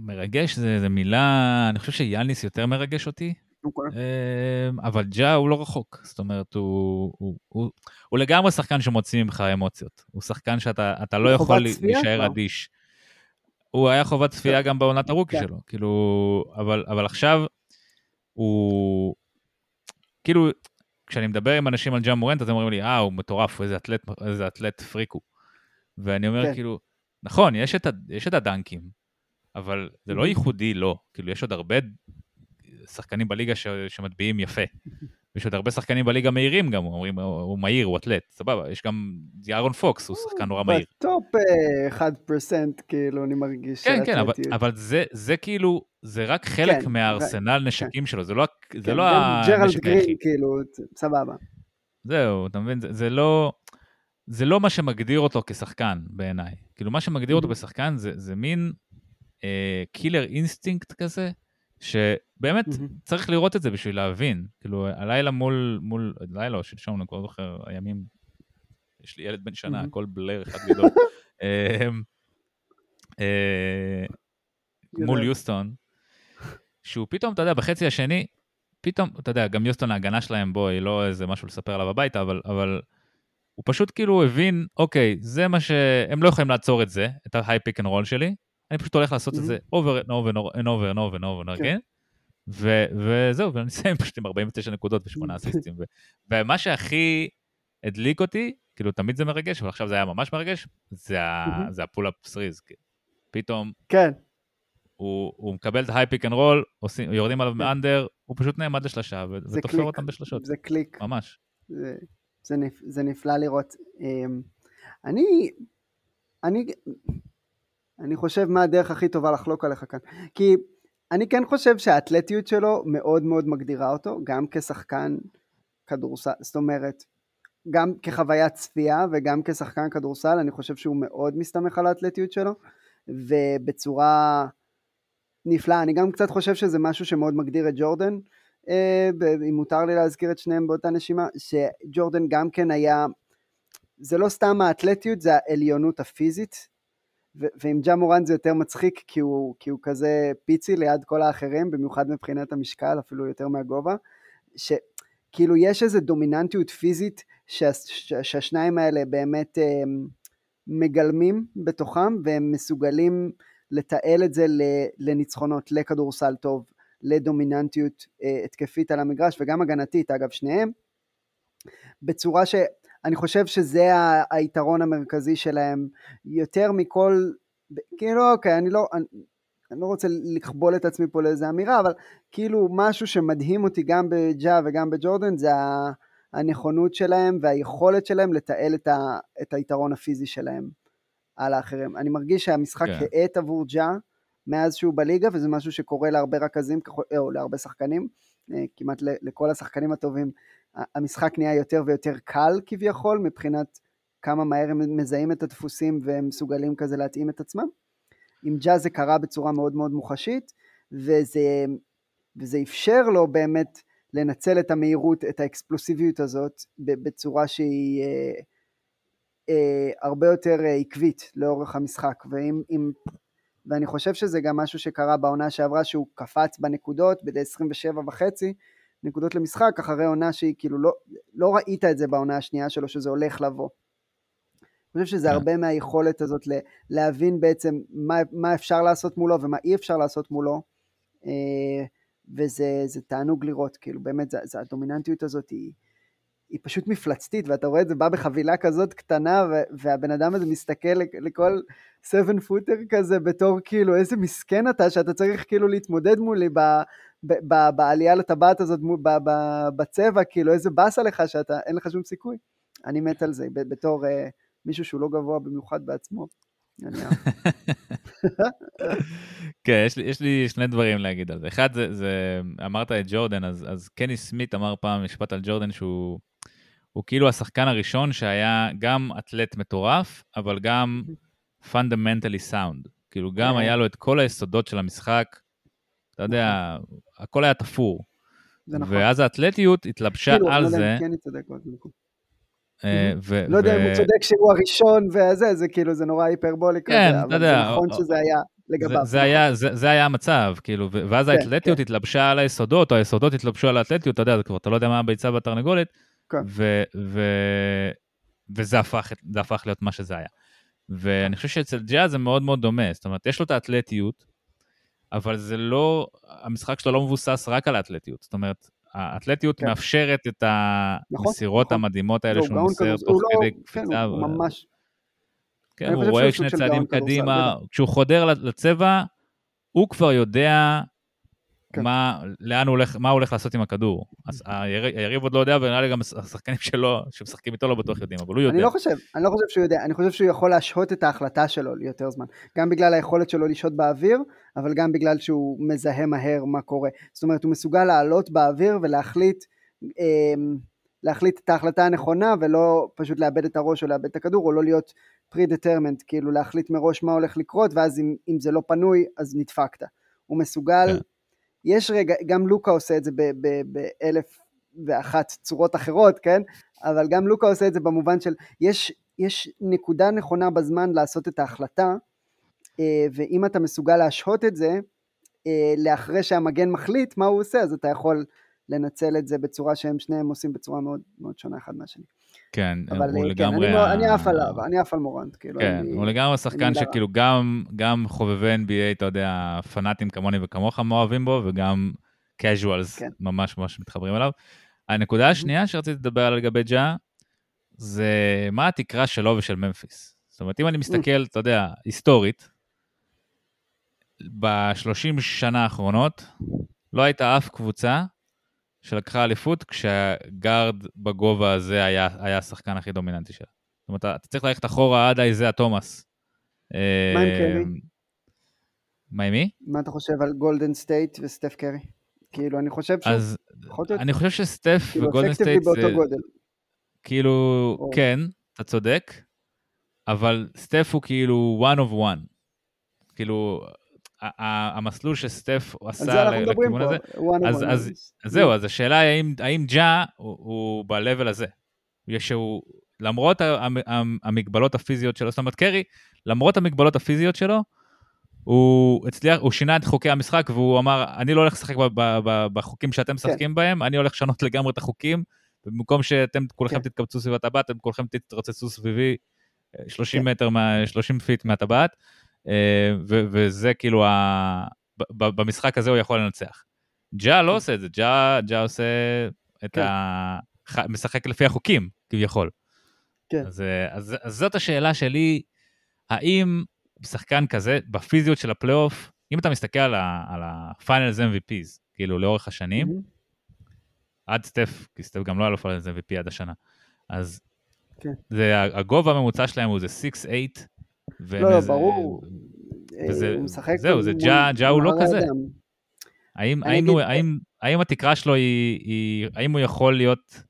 מרגש, זה, זה מילה, אני חושב שיאניס יותר מרגש אותי, אוקיי. אמ, אבל ג'ה הוא לא רחוק, זאת אומרת, הוא, הוא, הוא, הוא לגמרי שחקן שמוציא ממך אמוציות. הוא שחקן שאתה אתה לא יכול להישאר. אדיש. הוא היה חובת צפייה גם בעונת הרוקי כן. שלו, כאילו, אבל, אבל עכשיו הוא, כאילו, כשאני מדבר עם אנשים על ג'ה מורנט, אז הם אומרים לי, אה, הוא מטורף, איזה אתלט, איזה אתלט פריק הוא. ואני אומר, כן. כאילו, נכון, יש את, יש את הדנקים, אבל זה לא Mhm. ייחודי לו, כאילו, יש עוד הרבה שחקנים בליגה ש, שמטביעים יפה. יש עוד הרבה שחקנים בליגה מהירים גם, אומרים, הוא, מהיר, הוא אתלט, סבבה, יש גם דיארון פוקס, הוא שחקן נורא מהיר. ב top אה, 1% כאילו אני מרגיש. כן, כן, אבל. אבל זה, זה כאילו, זה רק חלק כן, מה arsenal נשקים שלו, זה לא, זה כן, לא גם ג'רלד הנשק גרין היחיד. כאילו, סבבה. זהו, אתה מבין? זה, זה לא... זה לא מה שמגדיר אותו כשחקן בעיניי. כאילו, מה שמגדיר אותו Mhm. בשחקן זה, זה מין אה, killer instinct כזה, שבאמת Mhm. צריך לראות את זה בשביל להבין. כאילו, הלילה מול, מול, לילה או שלשום, אני כבר לא זוכר, הימים, יש לי ילד בן שנה, Mhm. הכל blur אחד גדול. אה, אה, מול. יוסטון, שהוא פתאום, אתה יודע, בחצי השני, פתאום, אתה יודע, גם יוסטון ההגנה שלהם, בוא, היא לא איזה משהו לספר עליו הביתה, אבל, אבל הוא פשוט כאילו הבין, אוקיי, זה מה ש... הם לא יכולים לעצור את זה, את ה high pick and roll שלי, אני פשוט הולך לעשות את זה over and over and over and over and over and כן. again, ו- וזהו, ואני אסיים פשוט עם 49 נקודות ושמונה אסיסטים. ומה שהכי הדליק אותי, כאילו תמיד זה מרגש, אבל עכשיו זה היה ממש מרגש, זה ה pull-up threes. פתאום כן, הוא, הוא מקבל את ה high pick and roll, יורדים עליו כן. מ under, הוא פשוט נעמד לשלושה ותופר. אותם בשלשות, זה קליק. ממש. זה, זה, נפ, זה נפלא לראות. אמ, אני, אני, אני חושב מה הדרך הכי טובה לחלוק עליך כאן. כי אני כן חושב שהאתלטיות שלו מאוד מאוד מגדירה אותו, גם כשחקן כדורסל, זאת אומרת, גם כחוויית צפייה וגם כשחקן כדורסל, אני חושב שהוא מאוד מסתמך על האתלטיות שלו, ובצורה נפלאה. אני גם קצת חושב שזה משהו שמאוד מגדיר את ג'ורדן, אה, אם מותר לי להזכיר את שניהם באותה נשימה, שג'ורדן גם כן היה, זה לא סתם האתלטיות, זה העליונות הפיזית, ועם ג'ה מורן זה יותר מצחיק, כי הוא, כי הוא כזה פיצי ליד כל האחרים, במיוחד מבחינת המשקל, אפילו יותר מהגובה, שכאילו יש איזו דומיננטיות פיזית שה, שה, שהשניים האלה באמת אה, מגלמים בתוכם, והם מסוגלים לתעל את זה לניצחונות, לכדורסל טוב, לדומיננטיות אה, התקפית על המגרש וגם הגנתית, אגב שניהם, בצורה שאני חושב שזה היתרון המרכזי שלהם יותר מכל, כאילו אוקיי, אני לא, אני, אני לא רוצה לכבול את עצמי פה לאיזה אמירה, אבל כאילו משהו שמדהים אותי גם בג'ה וגם בג'ורדן זה הנכונות שלהם והיכולת שלהם לתעל את, ה, את היתרון הפיזי שלהם על האחרים. אני מרגיש שהמשחק כן. האט עבור ג'ה מאז שהוא בליגה, וזה משהו שקורה להרבה רכזים, או להרבה שחקנים, כמעט לכל השחקנים הטובים, המשחק נהיה יותר ויותר קל כביכול, מבחינת כמה מהר הם מזהים את הדפוסים והם מסוגלים כזה להתאים את עצמם. עם ג'אז זה קרה בצורה מאוד מאוד מוחשית, וזה, וזה אפשר לו באמת לנצל את המהירות, את האקספלוסיביות הזאת, בצורה שהיא אה, אה, הרבה יותר אה, עקבית לאורך המשחק. ואם, אם, ואני חושב שזה גם משהו שקרה בעונה שעברה, שהוא קפץ בנקודות, ב-27 וחצי נקודות למשחק, אחרי עונה שהיא כאילו לא, לא ראית את זה בעונה השנייה שלו, שזה הולך לבוא. אני חושב שזה. כן. הרבה מהיכולת הזאת להבין בעצם מה, מה אפשר לעשות מולו ומה אי אפשר לעשות מולו, אה, וזה תענוג לראות, כאילו באמת, זה, זה הדומיננטיות הזאת היא, היא פשוט מפלצתית, ואתה רואה את זה בא בחבילה כזאת קטנה, והבן אדם הזה מסתכל לכל 7 פוטר כזה בתור כאילו איזה מסכן אתה, שאתה צריך כאילו להתמודד מולי ב, ב, ב, בעלייה לטבעת הזאת ב, ב, בצבע, כאילו איזה באסה לך שאתה, אין לך שום סיכוי. אני מת על זה, בתור... Uh, מישהו שהוא לא גבוה במיוחד בעצמו. כן, יש לי, יש לי שני דברים להגיד על זה. אחד, זה, זה אמרת את ג'ורדן, אז, אז קני סמית אמר פעם משפט על ג'ורדן שהוא הוא כאילו השחקן הראשון שהיה גם אתלט מטורף, אבל גם fundamentally sound. כאילו גם כן. היה לו את כל היסודות של המשחק, אתה יודע, נכון. הכל היה תפור. נכון. ואז האתלטיות התלבשה כאילו, על זה. כן, צודק, אה, לא יודע אם הוא צודק שהוא הראשון וזה, זה כאילו, זה נורא היפרבולי כזה, כן, אבל זה נכון שזה היה לגביו. זה היה המצב, כאילו, ואז האתלטיות. התלבשה על היסודות, או היסודות התלבשו על האתלטיות, אתה יודע, אתה לא יודע מה הביצה והתרנגולת, וזה הפך להיות מה שזה היה. ואני חושב שאצל ג'אז זה מאוד מאוד דומה, זאת אומרת, יש לו את האתלטיות, אבל זה לא, המשחק שלו לא מבוסס רק על האתלטיות, זאת אומרת, האתלטיות כן. מאפשרת את נכון, המסירות נכון, המדהימות האלה שהוא מוסר תוך לא, כדי קפיצה. כן, הוא ו... ממש... כן, הוא רואה שני צעדים קדימה, כשהוא חודר לצבע, הוא כבר יודע כן. מה, לאן הוא הולך, מה הוא הולך לעשות עם הכדור. אז היריב, היריב עוד לא יודע, ונראה לי גם השחקנים שלו, שמשחקים איתו לא בטוח יודעים, אבל הוא יודע. אני לא חושב, אני לא חושב שהוא יודע, אני חושב שהוא יכול להשהות את ההחלטה שלו ליותר זמן. גם בגלל היכולת שלו לשהות באוויר, אבל גם בגלל שהוא מזהה מהר מה קורה. זאת אומרת, הוא מסוגל לעלות באוויר ולהחליט, אמ, להחליט את ההחלטה הנכונה, ולא פשוט לאבד את הראש או לאבד את הכדור, או לא להיות pre-determined, כאילו להחליט מראש מה הולך לקרות, ואז אם, אם זה לא פנוי, אז נדפקת. הוא מסוגל... Yeah. יש רגע, גם לוקה עושה את זה באלף ואחת צורות אחרות, כן? אבל גם לוקה עושה את זה במובן של, יש, יש נקודה נכונה בזמן לעשות את ההחלטה, אה, ואם אתה מסוגל להשהות את זה, אה, לאחרי שהמגן מחליט מה הוא עושה, אז אתה יכול לנצל את זה בצורה שהם שניהם עושים בצורה מאוד, מאוד שונה אחד מהשני. כן, אבל, הוא כן, לגמרי... אני, ה... אני עף עליו, אני עף על מורנט. כאילו, כן, אני, הוא לגמרי שחקן שכאילו גם, גם חובבי NBA, אתה יודע, פנאטים כמוני וכמוך מאוהבים בו, וגם casuals כן. ממש ממש מתחברים אליו. הנקודה השנייה שרציתי לדבר עליה לגבי ג'ה, זה מה התקרה שלו ושל ממפיס. זאת אומרת, אם אני מסתכל, אתה יודע, היסטורית, ב-30 שנה האחרונות, לא הייתה אף קבוצה שלקחה אליפות כשה guard בגובה הזה היה, היה השחקן הכי דומיננטי שלה. זאת אומרת, אתה צריך ללכת אחורה עד איזאה תומאס. מה עם קרי? מה עם מי? מה אתה חושב על גולדן סטייט וסטף קרי? כאילו, אני חושב ש... אז אני חושב שסטף כאילו, וגולדן סטייט זה... גודל. כאילו, או... כן, אתה צודק, אבל סטף הוא כאילו one of one. כאילו, המסלול שסטף עשה לכיוון הזה, אז, אז, אז זהו, אז השאלה היא האם, האם ג'ה הוא, הוא ב-level הזה. שהוא, למרות המגבלות הפיזיות שלו, זאת אומרת קרי, למרות המגבלות הפיזיות שלו, הוא הצליח, הוא שינה את חוקי המשחק והוא אמר, אני לא הולך לשחק בחוקים שאתם. משחקים כן. בהם, אני הולך לשנות לגמרי את החוקים, ובמקום שאתם כולכם כן. תתקבצו סביב הטבעת, אתם כולכם תתרוצצו סביבי 30 כן. מטר, 30 feet מהטבעת. אה, וזה כאילו, ה... במשחק הזה הוא יכול לנצח. ג'ה לא עושה את זה, ג'ה, ג'ה עושה את כן. ה... משחק לפי החוקים, כביכול. כן. אז, אה, אז, אז זאת השאלה שלי, האם שחקן כזה, בפיזיות של הפלייאוף, אם אתה מסתכל על ה-Finals MVPs, כאילו לאורך השנים, mm-hmm. עד סטף, כי סטף גם לא היה לו finals MVP עד השנה, אז כן. זה, הגובה הממוצע שלהם הוא זה 6-8, לא, לא, ברור. וזה, הוא משחק... זהו, זה ג'ה, ג'ה הוא לא כזה. האם, האם, הוא, האם, האם התקרה שלו היא, היא... האם הוא יכול להיות...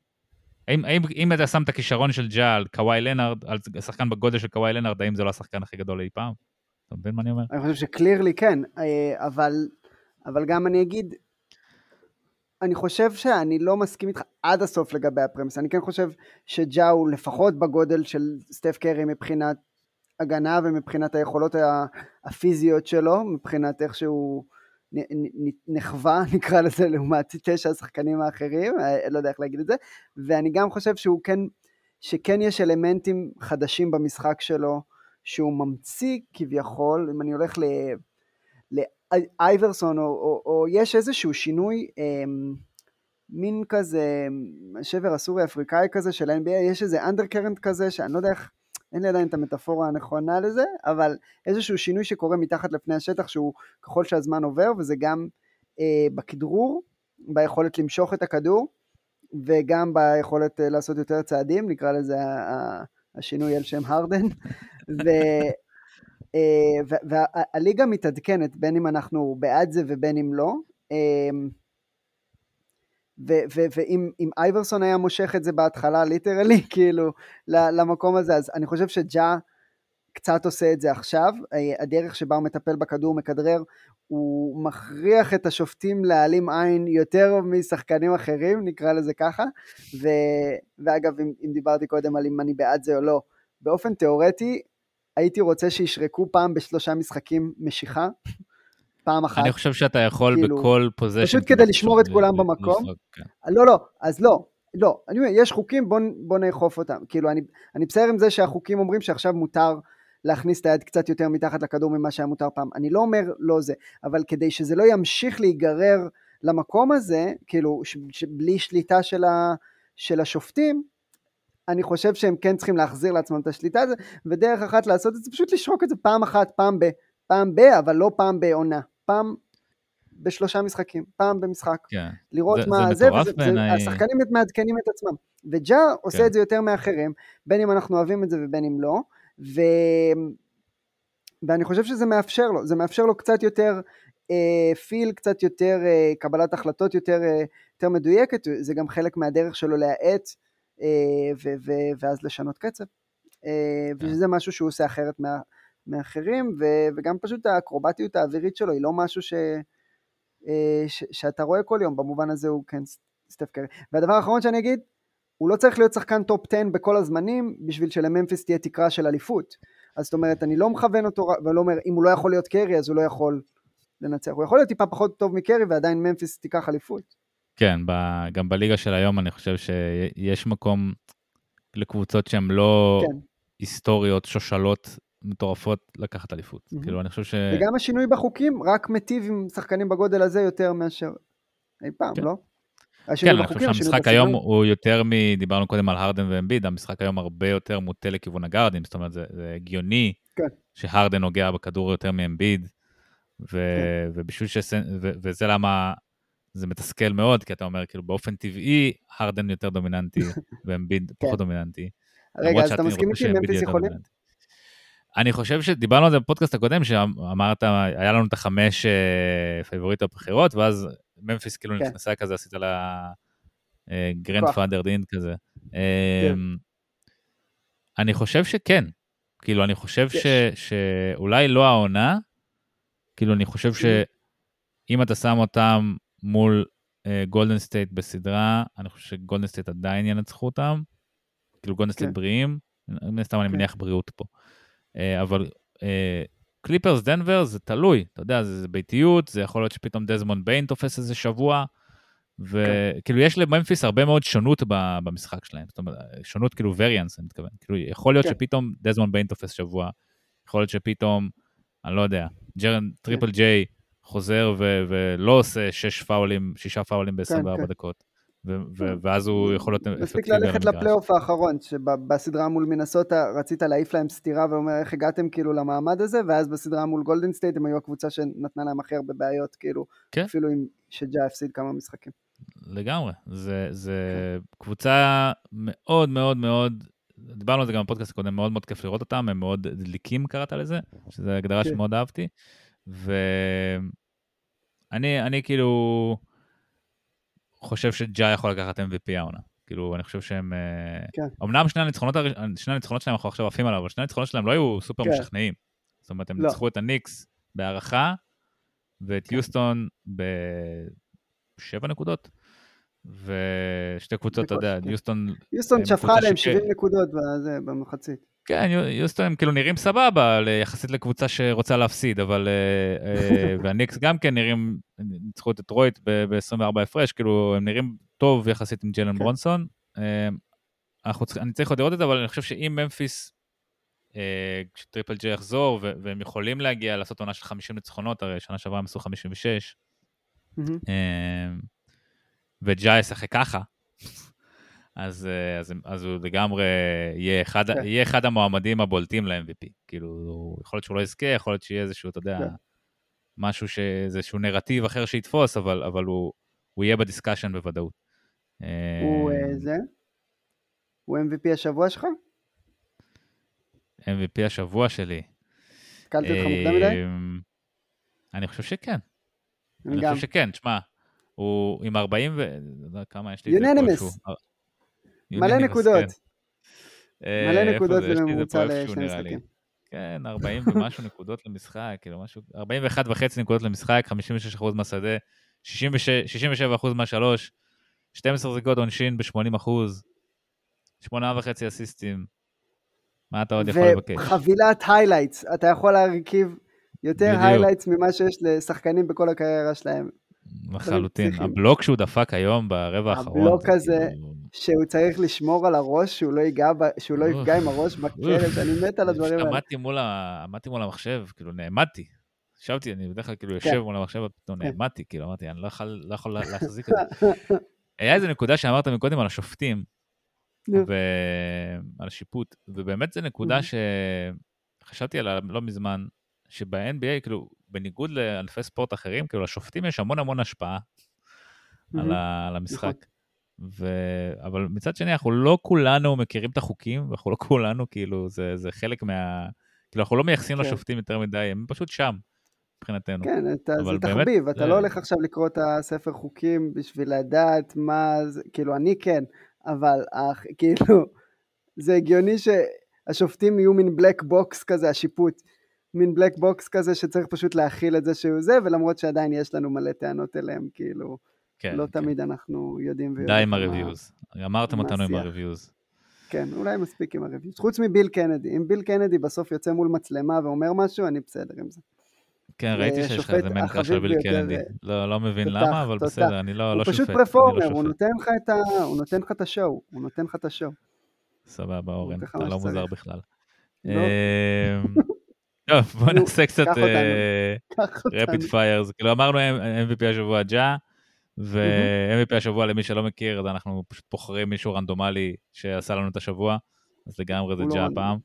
האם, האם אם אתה שם את הכישרון של ג'ה על קוואי לנארד, על שחקן בגודל של קוואי לנארד, האם זה לא השחקן הכי גדול אי פעם? אתה מבין מה אני אומר? אני חושב ש clearly כן, אה, אבל, אבל גם אני אגיד, אני חושב שאני לא מסכים איתך עד הסוף לגבי הפרמיס, אני כן חושב שג'ה הוא לפחות בגודל של סטף קרי מבחינת הגנה ומבחינת היכולות הפיזיות שלו, מבחינת איך שהוא נחווה, נקרא לזה, לעומת תשע השחקנים האחרים, אה, לא יודע איך להגיד את זה, ואני גם חושב שהוא כן, שכן יש אלמנטים חדשים במשחק שלו, שהוא ממציא כביכול, אם אני הולך ל... לאייברסון, או, או, או יש איזשהו שינוי, אה, מין כזה, שבר הסורי אפריקאי כזה של NBA, יש איזה אנדרקרנט כזה, שאני לא יודע איך, אין לי עדיין את המטאפורה הנכונה לזה, אבל איזשהו שינוי שקורה מתחת לפני השטח שהוא ככל שהזמן עובר, וזה גם אה, בכדרור, ביכולת למשוך את הכדור, וגם ביכולת אה, לעשות יותר צעדים, נקרא לזה השינוי על שם הרדן, ו... אה, והליגה מתעדכנת בין אם אנחנו בעד זה ובין אם לא. ואם אייברסון היה מושך את זה בהתחלה, ליטרלי, כאילו, למקום הזה, אז אני חושב שג'ה קצת עושה את זה עכשיו. אה, הדרך שבה הוא מטפל בכדור, מכדרר, הוא מכריח את השופטים להעלים עין יותר משחקנים אחרים, נקרא לזה ככה. ו, ואגב, אם, אם דיברתי קודם על אם אני בעד זה או לא, באופן תיאורטי, הייתי רוצה שישרקו פעם בשלושה משחקים משיכה, פעם אחת. אני חושב שאתה יכול כאילו, בכל פוזיישן. פשוט כדי לשמור את כולם במקום. כן. לא, לא, אז לא, לא. אני אומר, יש חוקים, בוא, בוא נאכוף אותם. כאילו, אני, אני בסדר עם זה שהחוקים אומרים שעכשיו מותר להכניס את היד קצת יותר מתחת לכדור ממה שהיה מותר פעם. אני לא אומר לא זה, אבל כדי שזה לא ימשיך להיגרר למקום הזה, כאילו, ש, ש, בלי שליטה של, ה, של השופטים, אני חושב שהם כן צריכים להחזיר לעצמם את השליטה הזאת, ודרך אחת לעשות את זה, פשוט לשרוק את זה פעם אחת, פעם ב... פעם ב, אבל לא פעם בעונה. פעם בשלושה משחקים, פעם במשחק. כן. לראות זה, מה זה, זה, זה, זה השחקנים מעדכנים את עצמם. וג'ה עושה כן. את זה יותר מאחרים, בין אם אנחנו אוהבים את זה ובין אם לא, ו... ואני חושב שזה מאפשר לו, זה מאפשר לו קצת יותר אה, feel, קצת יותר אה, קבלת החלטות יותר, אה, יותר מדויקת, זה גם חלק מהדרך שלו להאט אה, ו- ו- ואז לשנות קצב. אה, כן. וזה משהו שהוא עושה אחרת מה, מאחרים, ו- וגם פשוט האקרובטיות האווירית שלו היא לא משהו ש- אה, ש- שאתה רואה כל יום, במובן הזה הוא כן סטף קרי. והדבר האחרון שאני אגיד, הוא לא צריך להיות שחקן top 10 בכל הזמנים בשביל שלממפיס תהיה תקרה של אליפות. אז זאת אומרת, אני לא מכוון אותו ולא אומר, אם הוא לא יכול להיות קרי אז הוא לא יכול לנצח. הוא יכול להיות טיפה פחות טוב מקרי ועדיין ממפיס תיקח אליפות. כן, ב- גם בליגה של היום אני חושב שיש מקום לקבוצות שהן לא כן. היסטוריות, שושלות מטורפות לקחת אליפות. Mm-hmm. כאילו, אני חושב ש... וגם השינוי בחוקים רק מיטיב עם שחקנים בגודל הזה יותר מאשר אי פעם, כן. לא? כן, אני חושב שהמשחק היום הוא יותר מ... דיברנו קודם על הרדן ואמביד, המשחק היום הרבה יותר מוטה לכיוון הגארדים, זאת אומרת, זה, זה הגיוני כן. שהרדן נוגע בכדור יותר מאמביד, ו... כן. ובשביל ש... ו... וזה למה זה מתסכל מאוד, כי אתה אומר, כאילו, באופן טבעי, הרדן יותר דומיננטי ואמביד כן. פחות דומיננטי. רגע, אז אתה מסכים איתי ממפיס יכולים? אני חושב שדיברנו על זה בפודקאסט הקודם, שאמרת, היה לנו את החמש אה, פייבוריטות הבחירות, ואז ממפיס כאילו כן. נכנסה כזה, עשית לה grandfather דין כזה. כן. אמ, אני חושב שכן. כאילו, אני חושב ש, שאולי לא העונה, כאילו, אני חושב שאם אתה שם אותם מול גולדן uh, סטייט בסדרה, אני חושב שגולדן סטייט עדיין ינצחו אותם. כאילו, גולדן סטייט כן. בריאים, מן הסתם אני כן. מניח בריאות פה. Uh, אבל קליפרס uh, דנבר זה תלוי, אתה יודע, זה, זה ביתיות, זה יכול להיות שפתאום דזמונד ביין תופס איזה שבוע, וכאילו כן. יש לממפיס הרבה מאוד שונות במשחק שלהם, זאת אומרת, שונות כאילו variance, אני מתכוון. כאילו, יכול להיות כן. שפתאום דזמונד ביין תופס שבוע, יכול להיות שפתאום, אני לא יודע, ג'רן טריפל ג'יי חוזר ו- ולא עושה שש פאולים, שישה פאולים ב-24 כן, כן. דקות. כן. ואז הוא יכול להיות אפקטיבי מספיק ללכת לפלייאוף האחרון, שבסדרה מול מנסוטה רצית להעיף להם סטירה ואומר איך הגעתם כאילו למעמד הזה, ואז בסדרה מול גולדן סטייט הם היו הקבוצה שנתנה להם הכי הרבה בעיות, כאילו, כן. אפילו אם שג'ה הפסיד כמה משחקים. לגמרי, זה, זה כן. קבוצה מאוד מאוד מאוד דיברנו על זה גם בפודקאסט הקודם, מאוד מאוד כיף לראות אותם, הם מאוד דליקים קראת לזה, שזו הגדרה כן. שמאוד אהבתי. ואני אני כאילו חושב שג'ה יכול לקחת MVP העונה. כאילו, אני חושב שהם... אה, כן. אמנם שני הניצחונות, שני הניצחונות שלהם אנחנו עכשיו עפים עליו, אבל שני הניצחונות שלהם לא היו סופר כן. משכנעים. זאת אומרת, הם לא. ניצחו את הניקס בהערכה, ואת כן. יוסטון בשבע נקודות. ושתי קבוצות, אתה יודע, כן. יוסטון... יוסטון שפכה עליהם 70 נקודות במחצית. כן, יוסטון הם כאילו נראים סבבה יחסית לקבוצה שרוצה להפסיד, אבל... אה, אה, והניקס גם כן נראים, ניצחו את רויט ב-24 הפרש, כאילו הם נראים טוב יחסית עם ג'לן כן. ברונסון. אה, אני צריך עוד לראות את זה, אבל אני חושב שאם ממפיס, כשטריפל ג'יי יחזור, והם יכולים להגיע לעשות עונה של 50 ניצחונות, הרי שנה שעברה הם עשו 56, וג'אי ישחק ככה, אז, אה, אז, אז הוא לגמרי יהיה אחד, כן. יהיה אחד המועמדים הבולטים ל-MVP. כאילו, יכול להיות שהוא לא יזכה, יכול להיות שיהיה איזשהו, אתה יודע, כן. משהו, ש... איזשהו נרטיב אחר שיתפוס, אבל, אבל הוא, הוא יהיה בדיסקשן בוודאות. הוא אה, אה, זה? הוא MVP השבוע שלך? MVP השבוע שלי. קלתי אותך מוקדם מדי? אני חושב שכן. אני, חושב שכן, תשמע, הוא עם 40 ו... כמה יש לי. יוננימס. מלא נקודות. כן. מלא נקודות בממוצע לשני משחקים. כן, 40 ומשהו נקודות למשחק, כאילו משהו, 41 וחצי נקודות למשחק, 56% מהשדה, 67% מהשלוש, 12 זריקות עונשין ב-80%, 8.5 אסיסטים. מה אתה עוד יכול לבקש? וחבילת highlights, אתה יכול להרכיב יותר highlights ממה שיש לשחקנים בכל הקריירה שלהם. לחלוטין. הבלוק שהוא דפק היום ברבע האחרון. הבלוק הזה, כאילו... שהוא צריך לשמור על הראש, שהוא לא ייגע, שהוא לא יפגע עם הראש בכלב, אני מת על הדברים האלה. עמדתי מול, המחשב, כאילו נעמדתי. ישבתי, אני בדרך כלל כאילו יושב כן. מול המחשב, ופתאום כן. נעמדתי, כאילו אמרתי, אני לא יכול, לא יכול להחזיק את זה. היה איזה נקודה שאמרת מקודם על השופטים, ועל השיפוט, ובאמת זו נקודה שחשבתי עליה לא מזמן, שב-NBA, כאילו, בניגוד לענפי ספורט אחרים, כאילו לשופטים יש המון המון השפעה mm-hmm. על, ה, על המשחק. נכון. ו... אבל מצד שני, אנחנו לא כולנו מכירים את החוקים, ואנחנו לא כולנו, כאילו, זה, זה חלק מה... כאילו, אנחנו לא מייחסים כן. לשופטים יותר מדי, הם פשוט שם, מבחינתנו. כן, אתה, זה באמת, תחביב, אתה זה... לא הולך עכשיו לקרוא את הספר חוקים בשביל לדעת מה זה, כאילו, אני כן, אבל אך, כאילו, זה הגיוני שהשופטים יהיו מין black box כזה, השיפוט. מין black box כזה שצריך פשוט להכיל את זה שהוא זה, ולמרות שעדיין יש לנו מלא טענות אליהם, כאילו, כן, לא כן. תמיד אנחנו יודעים ויודעים. די עם ה reviews. אמרתם אותנו עם הריוויוז. כן, אולי מספיק עם הריוויוז. חוץ מביל קנדי. אם ביל קנדי בסוף יוצא מול מצלמה ואומר משהו, אני בסדר עם זה. כן, ראיתי שיש לך איזה מנחה של ביל קנדי. לא, לא מבין למה, אבל בסדר, אני לא, לא שופט. הוא פשוט פרפורמר, הוא נותן לך את השואו. הוא נותן לך את השואו. סבבה, אורן, אתה לא מוזר בכלל. לא. אמ, טוב, בוא נעשה קצת רפיד פיירס. כאילו אמרנו MVP השבוע ג'ה, ו-MVP השבוע למי שלא מכיר, אז אנחנו פשוט בוחרים מישהו רנדומלי שעשה לנו את השבוע, אז לגמרי זה לא ג'ה הפעם.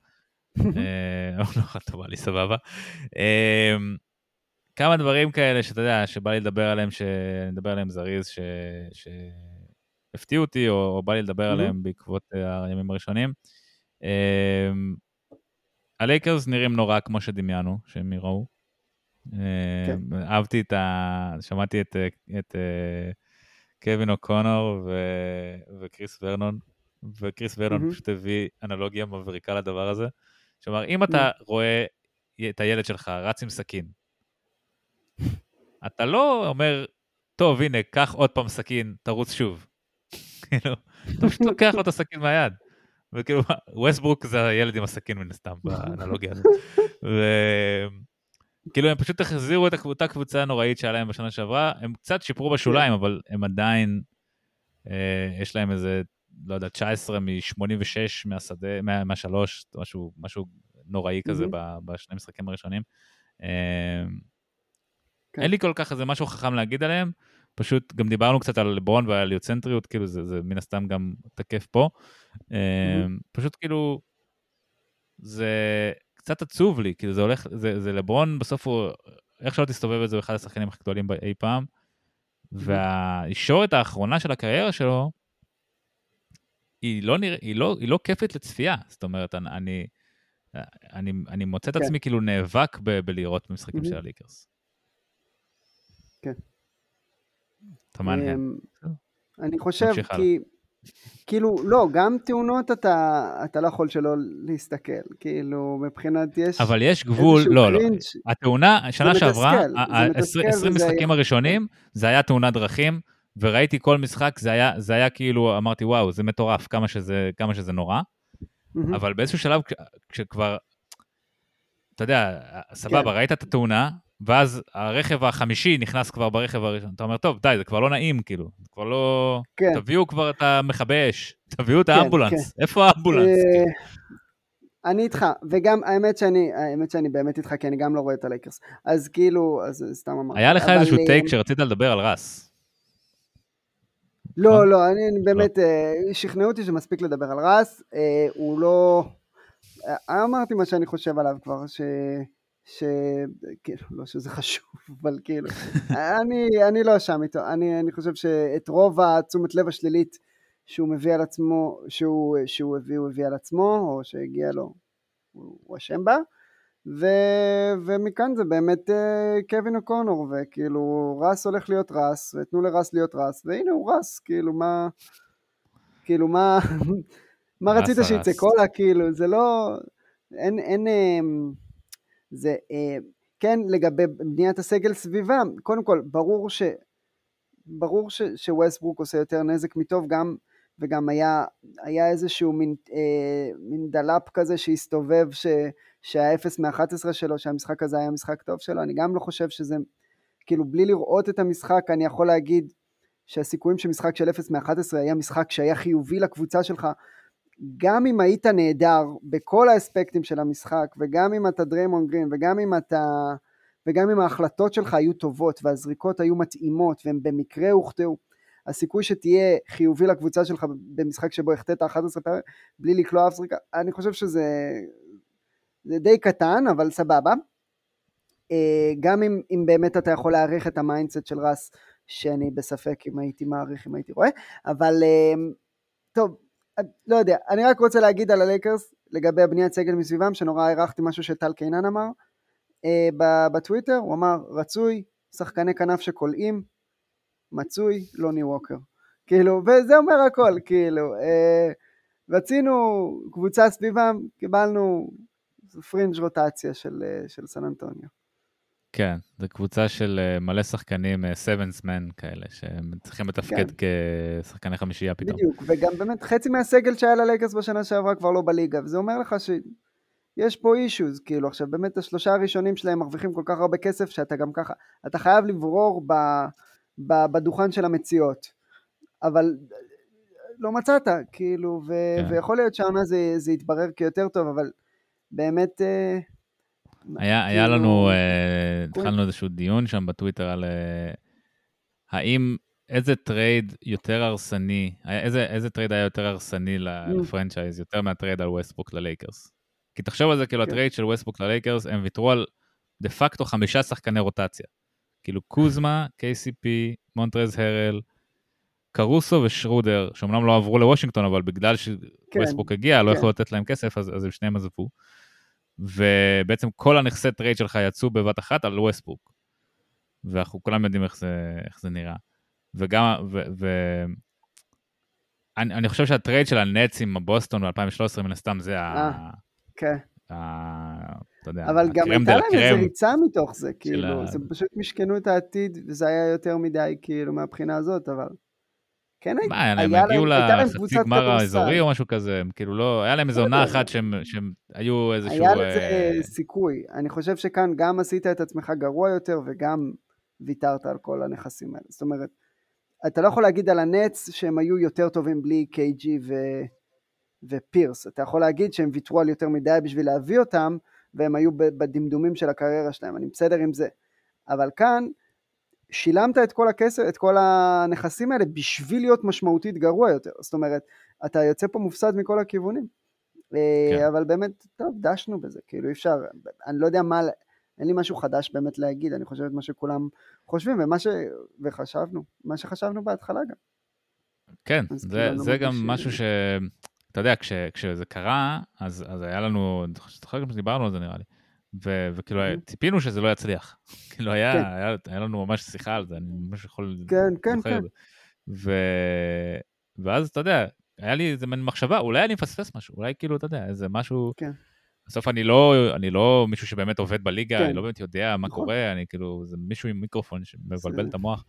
אה, הוא לא רנדומלי, סבבה. אמ, כמה דברים כאלה שאתה יודע, שבא לי לדבר עליהם, שנדבר עליהם זריז, שהפתיעו אותי, או בא לי לדבר עליהם בעקבות אה, הימים הראשונים. הלייקרס נראים נורא כמו שדמיינו שהם יראו. כן. אה, אהבתי את ה... שמעתי את, את אה, קווין אוקונור ו... וקריס ורנון, וקריס ורנון mm-hmm. פשוט הביא אנלוגיה מבריקה לדבר הזה. כלומר, אם אתה mm-hmm. רואה את הילד שלך רץ עם סכין, אתה לא אומר, טוב, הנה, קח עוד פעם סכין, תרוץ שוב. כאילו, אתה פשוט לוקח לו את הסכין מהיד. וכאילו, ווסטברוק זה הילד עם הסכין מן הסתם, באנלוגיה הזאת. וכאילו הם פשוט החזירו את אותה קבוצה הנוראית שהיה להם בשנה שעברה, הם קצת שיפרו בשוליים, אבל הם עדיין, אה, יש להם איזה, לא יודע, 19 מ-86 מהשדה, מה, מהשלוש, משהו, משהו נוראי כזה בשני משחקים הראשונים. אה, כן. אין לי כל כך איזה משהו חכם להגיד עליהם, פשוט גם דיברנו קצת על לברון ועל יוצנטריות, כאילו זה, זה מן הסתם גם תקף פה. פשוט כאילו, זה קצת עצוב לי, כאילו זה הולך, זה, זה לברון בסוף הוא, איך שלא תסתובב את זה, הוא אחד השחקנים הכי גדולים אי פעם. והישורת האחרונה של הקריירה שלו, היא לא, נרא... היא לא, היא לא כיפית לצפייה. זאת אומרת, אני, אני, אני מוצא את כן. עצמי כאילו נאבק ב, בלראות משחקים mm-hmm. של הליקרס. כן. אתה מעניין. אני חושב כי... כאילו, לא, גם תאונות אתה, אתה לא יכול שלא להסתכל, כאילו, מבחינת יש... אבל יש גבול, לא, לא, התאונה, שנה שעברה, ה-20 משחקים הראשונים, זה היה תאונת דרכים, וראיתי כל משחק, זה היה, זה היה כאילו, אמרתי, וואו, זה מטורף, כמה שזה, כמה שזה נורא, אבל באיזשהו שלב, כשכבר, אתה יודע, סבבה, כן. ראית את התאונה, ואז הרכב החמישי נכנס כבר ברכב הראשון. אתה אומר, טוב, די, זה כבר לא נעים, כאילו. זה כבר לא... כן. תביאו כבר את המכבי אש, תביאו את כן, האמבולנס. כן. איפה האמבולנס? אה, אני איתך, וגם האמת שאני, האמת שאני באמת איתך, כי אני גם לא רואה את הלייקרס. אז כאילו, אז סתם אמרתי. היה לך איזשהו טייק אה, שרצית לדבר על רס. לא, נכון? לא, אני לא. באמת, אה, שכנעו אותי שמספיק לדבר על רס. הוא לא... אמרתי מה שאני חושב עליו כבר, ש... שכאילו, לא שזה חשוב, אבל כאילו, אני, אני לא שם איתו, אני, אני חושב שאת רוב התשומת לב השלילית שהוא מביא על עצמו, שהוא, שהוא הביא, הוא הביא על עצמו, או שהגיע לו, הוא אשם בה, ו, ומכאן זה באמת uh, קווין אוקונור, וכאילו רס הולך להיות רס, ותנו לרס להיות רס, והנה הוא רס, כאילו מה, כאילו מה, מה רצית שיצא? קולה, כאילו, זה לא, אין, אין, אין זה אה, כן לגבי בניית הסגל סביבם, קודם כל ברור ש... ברור ש, שווסטברוק עושה יותר נזק מטוב גם וגם היה, היה איזשהו מין, אה, מין דלאפ כזה שהסתובב ש, שהאפס מ-11 שלו, שהמשחק הזה היה משחק טוב שלו, אני גם לא חושב שזה, כאילו בלי לראות את המשחק אני יכול להגיד שהסיכויים שמשחק של 0 מ-11 היה משחק שהיה חיובי לקבוצה שלך גם אם היית נהדר בכל האספקטים של המשחק, וגם אם אתה דריימון גרין, וגם אם אתה... וגם אם ההחלטות שלך היו טובות והזריקות היו מתאימות והם במקרה הוחטאו, הסיכוי שתהיה חיובי לקבוצה שלך במשחק שבו החטאת 11 פעמים בלי לקלוע אף זריקה, אני חושב שזה זה די קטן, אבל סבבה. אה, גם אם, אם באמת אתה יכול להעריך את ה mindset של רס, שאני בספק אם הייתי מעריך, אם הייתי רואה, אבל אה, טוב, לא יודע, אני רק רוצה להגיד על הלייקרס לגבי הבניית סגל מסביבם, שנורא הערכתי משהו שטל קיינן אמר אה, בטוויטר, הוא אמר רצוי, שחקני כנף שקולעים, מצוי, לוני ווקר. כאילו, וזה אומר הכל, כאילו, אה, רצינו קבוצה סביבם, קיבלנו פרינג' רוטציה של, אה, של סן אנטוניו. כן, זו קבוצה של אה, מלא שחקנים, seventh man אה, כאלה, שהם צריכים לתפקד כן. כשחקני חמישייה פתאום. בדיוק, וגם באמת חצי מהסגל שהיה ללייקרס בשנה שעברה כבר לא בליגה, וזה אומר לך שיש פה אישוז, כאילו עכשיו באמת השלושה הראשונים שלהם מרוויחים כל כך הרבה כסף, שאתה גם ככה, אתה חייב לברור ב, ב, בדוכן של המציאות, אבל לא מצאת, כאילו, ו, כן. ויכול להיות שהעונה זה, זה יתברר כיותר טוב, אבל באמת... אה, היה, היה כאילו, לנו, uh, התחלנו איזשהו דיון שם בטוויטר על uh, האם, איזה טרייד יותר הרסני, איזה, איזה טרייד היה יותר הרסני mm. ל franchise, יותר מהטרייד על ווסטברוק ללייקרס. כי תחשוב על זה, כאילו כן. הטרייד של ווסטברוק ללייקרס, הם ויתרו על דה פקטו חמישה שחקני רוטציה. כאילו קוזמה, KCP, מונטרז הרל, קרוסו ושרודר, שאומנם לא עברו לוושינגטון, אבל בגלל שווסטברוק כן, הגיע, לא כן. יכלו לתת להם כסף, אז, אז הם שניהם עזבו. ובעצם כל הנכסי טרייד שלך יצאו בבת אחת על ווסטברוק. ואנחנו כולם יודעים איך זה, איך זה נראה. וגם, ו, ו... אני, אני חושב שהטרייד של הנץ עם הבוסטון ב-2013 מן הסתם זה ה... אה, כן. אתה יודע, אבל גם הייתה להם איזה ריצה מתוך זה, כאילו, זה פשוט משכנו את העתיד, וזה היה יותר מדי, כאילו, מהבחינה הזאת, אבל... כן, מה, היה להם, הגיעו לחצי גמר האזורי או משהו כזה, הם כאילו לא, היה להם איזו עונה אחת שהם, שהם היו איזשהו... היה לזה אה... סיכוי, אני חושב שכאן גם עשית את עצמך גרוע יותר וגם ויתרת על כל הנכסים האלה, זאת אומרת, אתה לא יכול להגיד על הנץ שהם היו יותר טובים בלי KG ו... ופירס, אתה יכול להגיד שהם ויתרו על יותר מדי בשביל להביא אותם, והם היו בדמדומים של הקריירה שלהם, אני בסדר עם זה, אבל כאן, שילמת את כל הכסף, את כל הנכסים האלה בשביל להיות משמעותית גרוע יותר, זאת אומרת, אתה יוצא פה מופסד מכל הכיוונים. אה, כן. אבל באמת, טוב, דשנו בזה, כאילו אי אפשר, אני לא יודע מה, אין לי משהו חדש באמת להגיד, אני חושב את מה שכולם חושבים, ומה ש... וחשבנו, מה שחשבנו בהתחלה גם. כן, זה, כאילו זה גם משהו ש... אתה יודע, כש, כשזה קרה, אז, אז היה לנו, אני גם שדיברנו על זה נראה לי, ו, וכאילו mm-hmm. ציפינו שזה לא יצליח. כאילו היה, כן. היה, היה לנו ממש שיחה על זה, אני ממש יכול... כן, כן, כן. ו... ואז, אתה יודע, היה לי איזה מין מחשבה, אולי אני מפספס משהו, אולי כאילו, אתה יודע, איזה משהו... כן. בסוף אני לא, אני לא מישהו שבאמת עובד בליגה, כן. אני לא באמת יודע מה נכון. קורה, אני כאילו, זה מישהו עם מיקרופון שמבלבל. את המוח.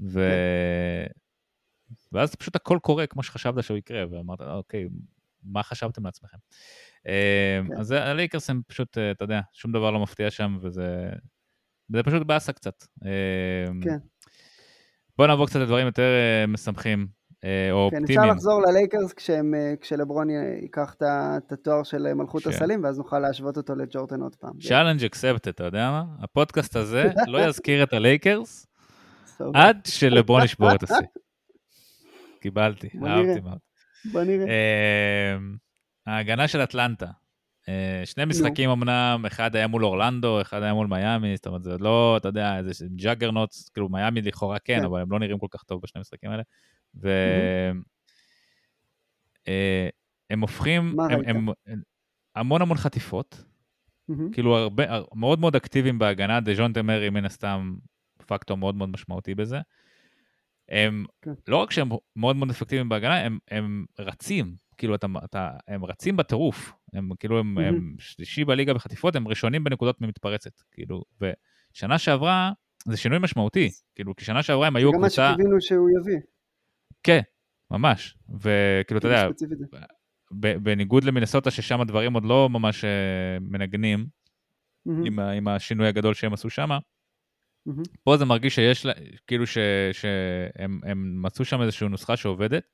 ו... כן. ואז פשוט הכל קורה כמו שחשבת שהוא יקרה, ואמרת, אוקיי, מה חשבתם לעצמכם? אמ, כן. אז הלייקרס הם פשוט, אה, אתה יודע, שום דבר לא מפתיע שם, וזה זה פשוט באסה קצת. אמ, כן. בואו נעבור קצת לדברים יותר אה, משמחים. אה, או כן, אופטימיים. אפשר לחזור ללייקרס כשהם, כשלברון ייקח את התואר של מלכות ש... הסלים, ואז נוכל להשוות אותו לג'ורדן עוד פעם. challenge accepted, אתה יודע מה? הפודקאסט הזה לא יזכיר את הלייקרס עד שלברון ישבור את השיא. קיבלתי, אהבתי מאוד. בוא נראה. אמ, ההגנה של אטלנטה. אה, שני משחקים אמנם, אחד היה מול אורלנדו, אחד היה מול מיאמי, זאת אומרת, זה עוד לא, אתה יודע, איזה juggernauts, כאילו מיאמי לכאורה כן, כן, אבל הם לא נראים כל כך טוב בשני המשחקים האלה. והם אה, הופכים, הם המון המון חטיפות, כאילו הרבה, מאוד מאוד אקטיביים בהגנה, דז'ון תמרי מן הסתם פקטור מאוד מאוד משמעותי בזה. הם, כן. לא רק שהם מאוד מאוד אפקטיביים בהגנה, הם, הם רצים, כאילו אתה, אתה, הם רצים בטירוף, הם כאילו הם, mm-hmm. הם שלישי בליגה בחטיפות, הם ראשונים בנקודות ממתפרצת, כאילו, ושנה שעברה זה שינוי משמעותי, כאילו, כי שנה שעברה הם היו קבוצה... זה גם מה שקיווינו שהוא יביא. כן, ממש, וכאילו, אתה יודע, בניגוד למינסוטה, ששם הדברים עוד לא ממש אה, מנגנים, mm-hmm. עם, עם השינוי הגדול שהם עשו שם, Mm-hmm. פה זה מרגיש שיש, כאילו ש, שהם מצאו שם איזושהי נוסחה שעובדת,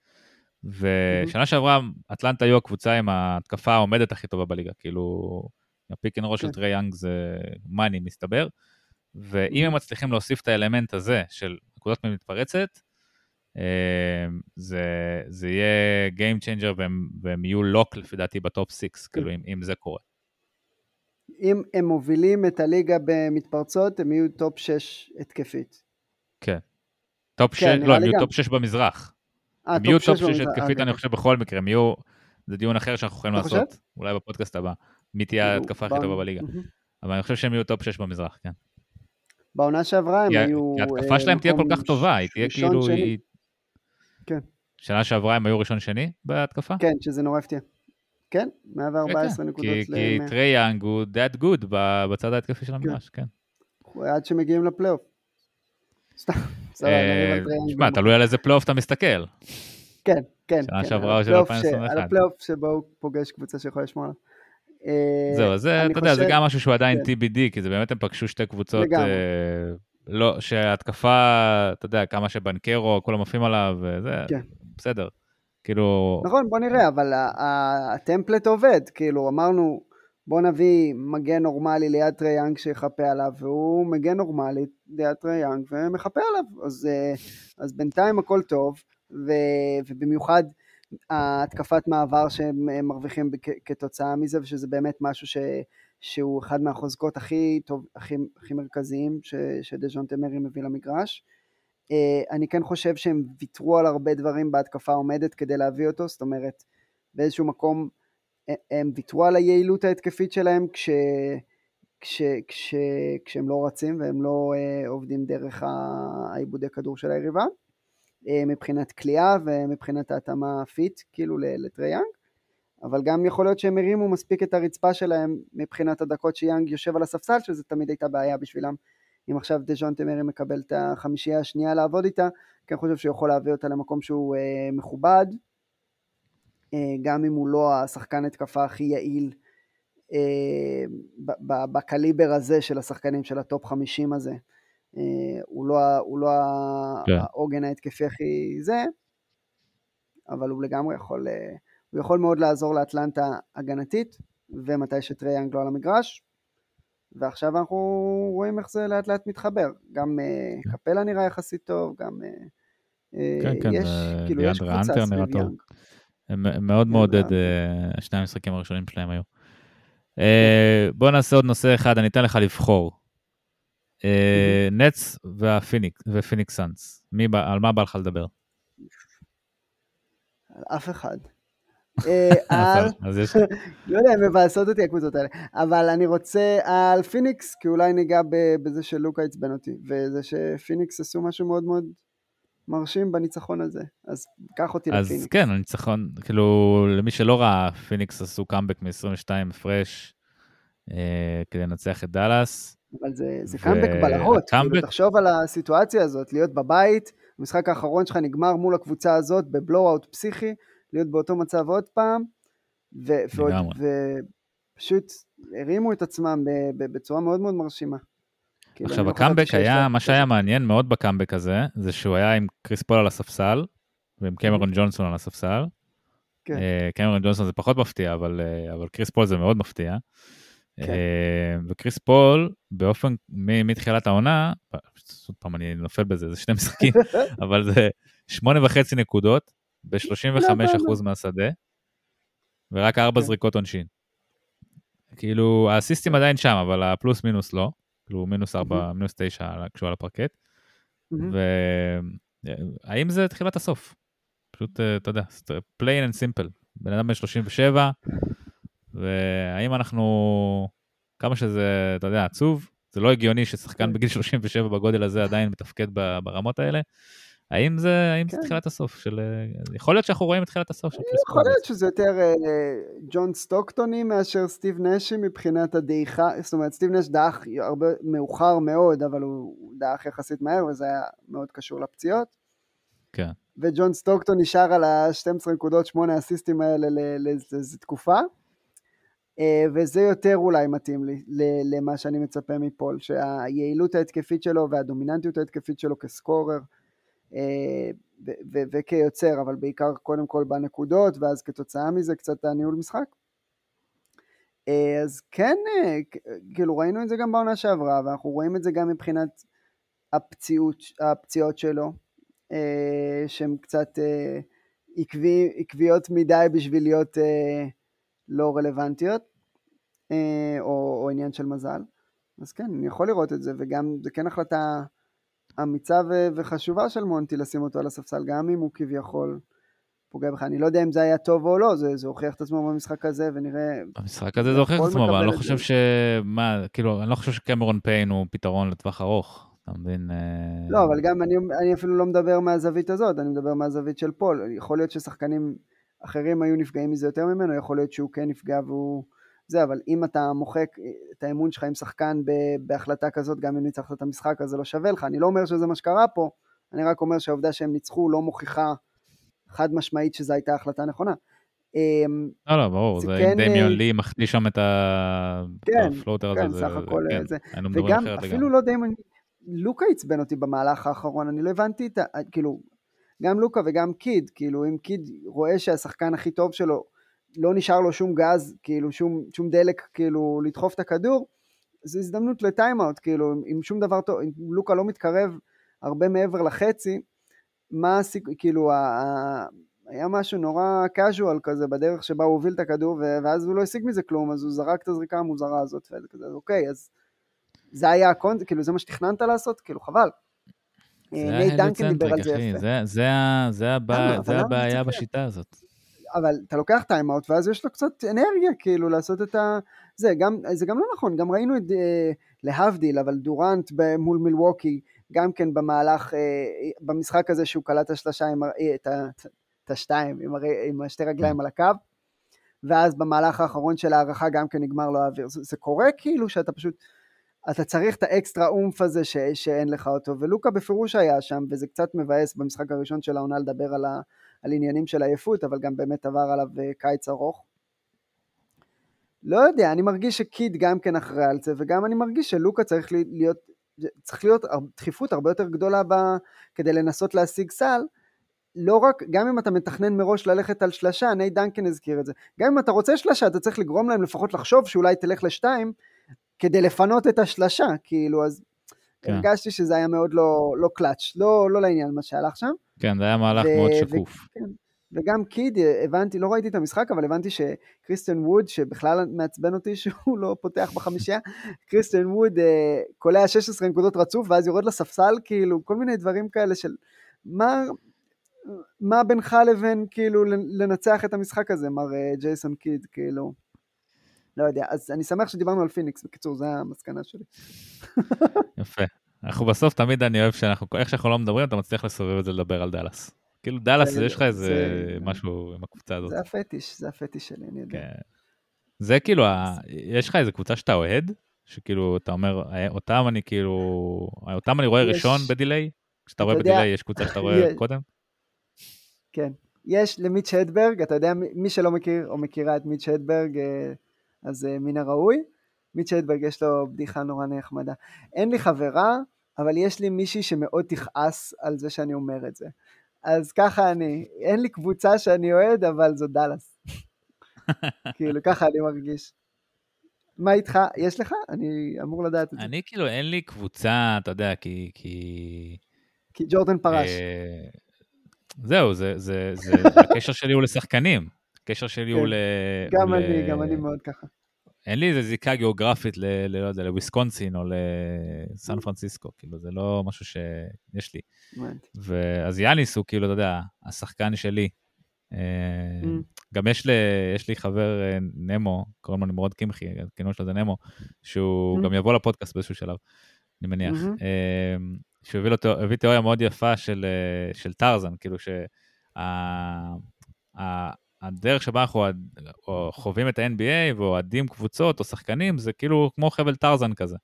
ושנה mm-hmm. שעברה אטלנטה היו הקבוצה עם ההתקפה העומדת הכי טובה בליגה, כאילו ה pick and roll של כן. טרי יאנג זה money מסתבר, ואם הם מצליחים להוסיף את האלמנט הזה של נקודות מתפרצות, אה, זה, זה יהיה Game Changer והם, והם יהיו lock לפי דעתי ב top 6, כן. כאילו אם, אם זה קורה. אם הם מובילים את הליגה במתפרצות, הם יהיו טופ 6 התקפית. כן. top 6, כן, לא, הם יהיו top 6 במזרח. אה, הם יהיו top 6 התקפית, אה, אני חושב, בכל מקרה, הם יהיו, זה דיון אחר שאנחנו יכולים לעשות, חושב? אולי בפודקאסט הבא, מי תהיה ההתקפה הכי טובה בליגה. אבל אני חושב שהם יהיו top 6 במזרח, כן. בעונה שעברה הם היו... ההתקפה שלהם תהיה כל כך טובה, היא תהיה כאילו... כן. שנה שעברה הם היו ראשון שני בהתקפה? כן, שזה נורא הפתיע. כן, 114 כן, נקודות ל... כי טרי יאנג הוא that good בצד ההתקפי של המגרש, כן. כן. עד שמגיעים לפלייאוף. סתם, אה, תשמע, תלוי על איזה פלייאוף אתה מסתכל. כן, כן. שנה כן, שעברה או של 2021. על הפלייאוף שבו הוא פוגש קבוצה שיכולה לשמור עליו. אה, זהו, זה, אתה יודע, זה גם משהו שהוא עדיין כן. TBD, כי זה באמת הם פגשו שתי קבוצות, אה, לא, שהתקפה, אתה יודע, כמה שבנקרו, כולם עפים עליו, וזה, בסדר. כאילו... נכון, בוא נראה, אבל ה template עובד, כאילו, אמרנו, בוא נביא מגן נורמלי ליד טרי יאנג שיחפה עליו, והוא מגן נורמלי ליד טרי יאנג ומחפה עליו, אז, אה, אז בינתיים הכל טוב, ו, ובמיוחד ההתקפת מעבר שהם מרוויחים כתוצאה מזה, ושזה באמת משהו ש, שהוא אחד מהחוזקות הכי טוב, הכי, הכי מרכזיים שדז'ון תמרי מביא למגרש. אה, אני כן חושב שהם ויתרו על הרבה דברים בהתקפה עומדת כדי להביא אותו, זאת אומרת, באיזשהו מקום אה, הם ויתרו על היעילות ההתקפית שלהם כש, כש, כש, כשהם לא רצים והם לא uh, עובדים דרך איבודי כדור של היריבה, uh, מבחינת כליאה ומבחינת ההתאמה fit, כאילו לטרי יאנג, אבל גם יכול להיות שהם הרימו מספיק את הרצפה שלהם מבחינת הדקות שיאנג יושב על הספסל, שזה תמיד הייתה בעיה בשבילם אם עכשיו דז'ונטה מארי מקבל את החמישייה השנייה לעבוד איתה, כי אני חושב שהוא יכול להביא אותה למקום שהוא אה, מכובד, אה, גם אם הוא לא השחקן התקפה הכי יעיל אה, בקליבר הזה של השחקנים של ה top 50 הזה. אה, הוא לא, הוא לא כן. העוגן ההתקפי הכי זה, אבל הוא לגמרי יכול, אה, הוא יכול מאוד לעזור לאטלנטה הגנתית, ומתי שטרי יאנג לא על המגרש, ועכשיו אנחנו רואים איך זה לאט לאט מתחבר. גם uh, כן. קפלה נראה יחסית טוב, גם uh, כן, כן, יש, כאילו יש קבוצה סביב יאנג. מאוד מעודד, שני המשחקים הראשונים שלהם היו. Uh, בוא נעשה עוד נושא אחד, אני אתן לך לבחור. נטס ופיניקס סאנס, על מה בא לך לדבר? אף אחד. אה, על, לא יודע, הם מבאסות אותי הקבוצות האלה, אבל אני רוצה על פיניקס, כי אולי ניגע בזה שלוקה עצבן אותי, וזה שפיניקס עשו משהו מאוד מאוד מרשים בניצחון הזה, אז קח אותי אז לפיניקס. אז כן, הניצחון, כאילו, למי שלא ראה, פיניקס עשו קאמבק מ-22 הפרש אה, כדי לנצח את דאלאס. אבל זה, זה ו... קאמבק בלהות. כאילו, תחשוב על הסיטואציה הזאת, להיות בבית, המשחק האחרון שלך נגמר מול הקבוצה הזאת ב blowout פסיכי, להיות באותו מצב עוד פעם, ו- ופשוט הרימו את עצמם בצורה מאוד מאוד מרשימה. כאילו, עכשיו הקאמבק היה, מה שהיה מעניין מאוד בקאמבק הזה, זה שהוא היה עם קריס פול על הספסל, ועם קמרון ג'ונסון על הספסל. כן. אה, קמרון ג'ונסון זה פחות מפתיע, אבל, אה, אבל קריס פול זה מאוד מפתיע. כן. אה, וקריס פול, באופן, מתחילת העונה, עוד פעם אני נופל בזה, זה שני משחקים, אבל זה שמונה וחצי נקודות, ב-35% מהשדה, ורק ארבע כן. זריקות עונשין. כאילו, האסיסטים עדיין שם, אבל הפלוס מינוס לא. כאילו, מינוס ארבע, מינוס תשע כשהוא על הפרקט. והאם זה תחילת הסוף? פשוט, אה, אתה יודע, plain and simple. בן אדם בן 37, והאם אנחנו, כמה שזה, אתה יודע, עצוב, זה לא הגיוני ששחקן כן. בגיל 37 בגודל הזה עדיין מתפקד ברמות האלה. האם זה, האם כן. זה תחילת הסוף של... יכול להיות שאנחנו רואים את תחילת הסוף של קריס יכול להיות שזה יותר uh, ג'ון סטוקטוני מאשר סטיב נשי מבחינת הדעיכה, זאת אומרת סטיב נש דעך הרבה מאוחר מאוד, אבל הוא דעך יחסית מהר וזה היה מאוד קשור לפציעות. כן. וג'ון סטוקטון נשאר על ה-12 נקודות 8 אסיסטים האלה לאיזו תקופה. Uh, וזה יותר אולי מתאים לי למה שאני מצפה מפול, שהיעילות ההתקפית שלו והדומיננטיות ההתקפית שלו כסקורר, אה, וכיוצר, אבל בעיקר קודם כל בנקודות, ואז כתוצאה מזה קצת הניהול משחק. אה, אז כן, אה, כאילו ראינו את זה גם בעונה שעברה, ואנחנו רואים את זה גם מבחינת הפציעות, הפציעות שלו, שהן קצת עקבי, עקביות מדי בשביל להיות לא רלוונטיות, או, או עניין של מזל. אז כן, אני יכול לראות את זה, וגם זה כן החלטה אמיצה ו- וחשובה של מונטי לשים אותו על הספסל, גם אם הוא כביכול פוגע בך. אני לא יודע אם זה היה טוב או לא, זה, זה הוכיח את עצמו במשחק הזה, ונראה... במשחק הזה זה הוכיח את עצמו, אבל אני לא חושב ש... מה, כאילו, אני לא חושב שקמרון פיין הוא פתרון לטווח ארוך. אתה מבין? אה, לא, אבל גם אני, אני אפילו לא מדבר מהזווית הזאת, אני מדבר מהזווית של פול. יכול להיות ששחקנים אחרים היו נפגעים מזה יותר ממנו, יכול להיות שהוא כן נפגע והוא... זה, אבל אם אתה מוחק את האמון שלך עם שחקן בהחלטה כזאת, גם אם ניצחת את המשחק, אז זה לא שווה לך. אני לא אומר שזה מה שקרה פה, אני רק אומר שהעובדה שהם ניצחו לא מוכיחה חד משמעית שזו הייתה החלטה נכונה. אמ, לא, לא, ברור, זה אם דמיון אה, לי מחטיא שם את הפלוטר הזה. כן, סך הכל כן, זה. וגם, אפילו לא דמיון, לוקה עצבן אותי במהלך האחרון, אני לא הבנתי את ה... כאילו, גם לוקה וגם קיד, כאילו, אם קיד רואה שהשחקן הכי טוב שלו לא נשאר לו שום גז, כאילו שום, שום דלק, כאילו לדחוף את הכדור, זו הזדמנות לטיימאוט, כאילו אם שום דבר טוב, אם לוקה לא מתקרב הרבה מעבר לחצי, מה הסיכוי, כאילו ה, ה, היה משהו נורא casual כזה בדרך שבה הוא הוביל את הכדור, ואז הוא לא השיג מזה כלום, אז הוא זרק את הזריקה המוזרה הזאת, וזה כזה, אוקיי, אז זה היה הקונט, כאילו זה מה שתכננת לעשות, כאילו חבל. נייט דנקן דיבר על זה יפה. זה, זה, זה, הבע... זה הבעיה בשיטה הזאת. אבל אתה לוקח טיימאוט ואז יש לו קצת אנרגיה כאילו לעשות את ה... זה גם, זה גם לא נכון, גם ראינו את, אה, להבדיל, אבל דורנט מול מילווקי, גם כן במהלך, אה, במשחק הזה שהוא קלט השלושה עם, אה, את, ה, את השתיים, עם, הר, עם השתי רגליים על הקו, ואז במהלך האחרון של ההערכה גם כן נגמר לו האוויר. זה, זה קורה כאילו שאתה פשוט, אתה צריך את ה extra oomph הזה ש, שאין לך אותו, ולוקה בפירוש היה שם, וזה קצת מבאס במשחק הראשון של העונה לדבר על ה... על עניינים של עייפות, אבל גם באמת עבר עליו אה, קיץ ארוך. לא יודע, אני מרגיש שקיד גם כן אחראי על זה, וגם אני מרגיש שלוקה צריך להיות, צריך להיות דחיפות הרבה יותר גדולה ב, כדי לנסות להשיג סל, לא רק, גם אם אתה מתכנן מראש ללכת על שלשה, ניי דנקן הזכיר את זה, גם אם אתה רוצה שלשה, אתה צריך לגרום להם לפחות לחשוב שאולי תלך לשתיים, כדי לפנות את השלשה, כאילו, אז כן. הרגשתי שזה היה מאוד לא, לא קלאץ', לא, לא לעניין מה שהלך שם. כן, זה היה מהלך ו- מאוד שקוף. ו- כן. וגם קיד, הבנתי, לא ראיתי את המשחק, אבל הבנתי שקריסטיאן ווד, שבכלל מעצבן אותי שהוא לא פותח בחמישייה, קריסטיאן ווד אה, קולע 16 נקודות רצוף, ואז יורד לספסל, כאילו, כל מיני דברים כאלה של... מה... מה בינך לבין כאילו לנצח את המשחק הזה, מר אה, ג'ייסון קיד, כאילו? לא יודע, אז אני שמח שדיברנו על פיניקס, בקיצור, זו המסקנה שלי. יפה. אנחנו בסוף, תמיד אני אוהב שאנחנו, איך שאנחנו לא מדברים, אתה מצליח לסובב את זה לדבר על דאלאס. כאילו דאלאס, יש לך איזה משהו עם הקבוצה הזאת. זה הפטיש, זה הפטיש שלי, אני יודע. כן. זה כאילו, יש לך איזה קבוצה שאתה אוהד? שכאילו, אתה אומר, אה, אותם אני כאילו, אותם אני רואה ראשון בדיליי? כשאתה רואה בדיליי, יש קבוצה שאתה רואה קודם? כן. יש למיץ' הדברג, אתה יודע, מי שלא מכיר או מכירה את מיץ' הדברג, אה, אז אה, מן הראוי. הדברג יש לו בדיחה נורא נחמדה. אין לי חברה, אבל יש לי מישהי שמאוד תכעס על זה שאני אומר את זה. אז ככה אני, אין לי קבוצה שאני אוהד, אבל זו דאלאס. כאילו, ככה אני מרגיש. מה איתך? יש לך? אני אמור לדעת את זה. אני כאילו, אין לי קבוצה, אתה יודע, כי... כי, כי ג'ורדן פרש. אה, זהו, זה, זה, זה, הקשר שלי הוא לשחקנים. הקשר שלי הוא כן. ל... גם אני, גם אני מאוד ככה. אין לי איזה זיקה גיאוגרפית ל... לא יודע, לוויסקונסין או לסן mm. פרנסיסקו, כאילו, זה לא משהו שיש לי. ואז יאניס הוא כאילו, אתה יודע, השחקן שלי. אה, mm. גם יש לי, יש לי חבר אה, נמו, קוראים לו נמרוד קמחי, הכינוי שלו זה נמו, שהוא mm. גם יבוא לפודקאסט באיזשהו שלב, אני מניח. Mm-hmm. שהוא הביא תיאוריה מאוד יפה של, של טרזן, כאילו שהדרך שבה אנחנו חווים את ה-NBA ואוהדים קבוצות או שחקנים, זה כאילו כמו חבל טרזן כזה.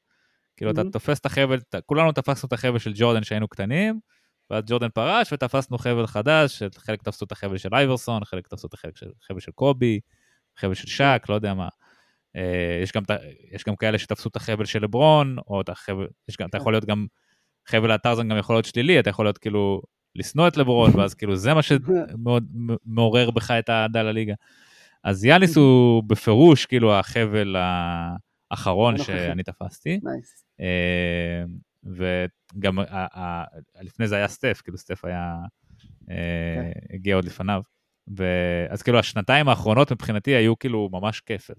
כאילו mm-hmm. אתה תופס את החבל, כולנו תפסנו את החבל של ג'ורדן כשהיינו קטנים, ואז ג'ורדן פרש ותפסנו חבל חדש, חלק תפסו את החבל של אייברסון, חלק תפסו את החבל של קובי, חבל של שק, לא יודע מה. אה, יש גם, יש גם כאלה שתפסו את החבל של לברון, או את החבל, יש גם, אתה יכול להיות גם, חבל הטרזן גם יכול להיות שלילי, אתה יכול להיות כאילו לשנוא את לברון, ואז כאילו זה מה שמאוד מעורר בך את האהדה לליגה. אז יאניס הוא בפירוש כאילו החבל האחרון שאני תפסתי. אה, וגם לפני זה היה סטף, כאילו סטף היה, אה, כן. הגיע עוד לפניו. אז כאילו השנתיים האחרונות מבחינתי היו כאילו ממש כיפת.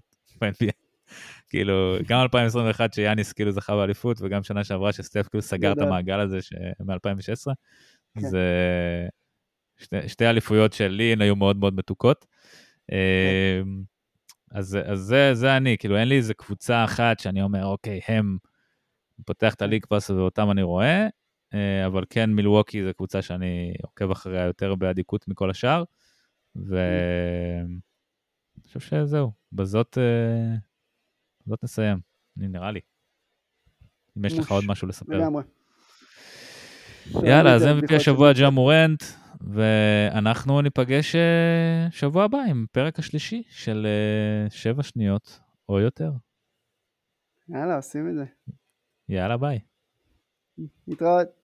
כאילו, גם 2021 שיאניס כאילו זכה באליפות, וגם שנה שעברה שסטף כאילו סגר את המעגל הזה מ-2016. כן. זה שתי, שתי אליפויות שלי היו מאוד מאוד מתוקות. כן. אמ, אז, אז זה, זה אני, כאילו אין לי איזה קבוצה אחת שאני אומר, אוקיי, הם, פותח את הליג פאס ואותם אני רואה, אה, אבל כן מילווקי זה קבוצה שאני עוקב אחריה יותר באדיקות מכל השאר, ואני חושב שזהו, בזאת, אה, בזאת נסיים, נראה לי. אם יש לך עוד משהו לספר. לגמרי. יאללה, אז MVP השבוע ג'ה מורנט, ואנחנו ניפגש אה, שבוע הבא עם פרק השלישי של שבע שניות או יותר. יאללה, עושים את זה. יאללה, ביי. להתראות.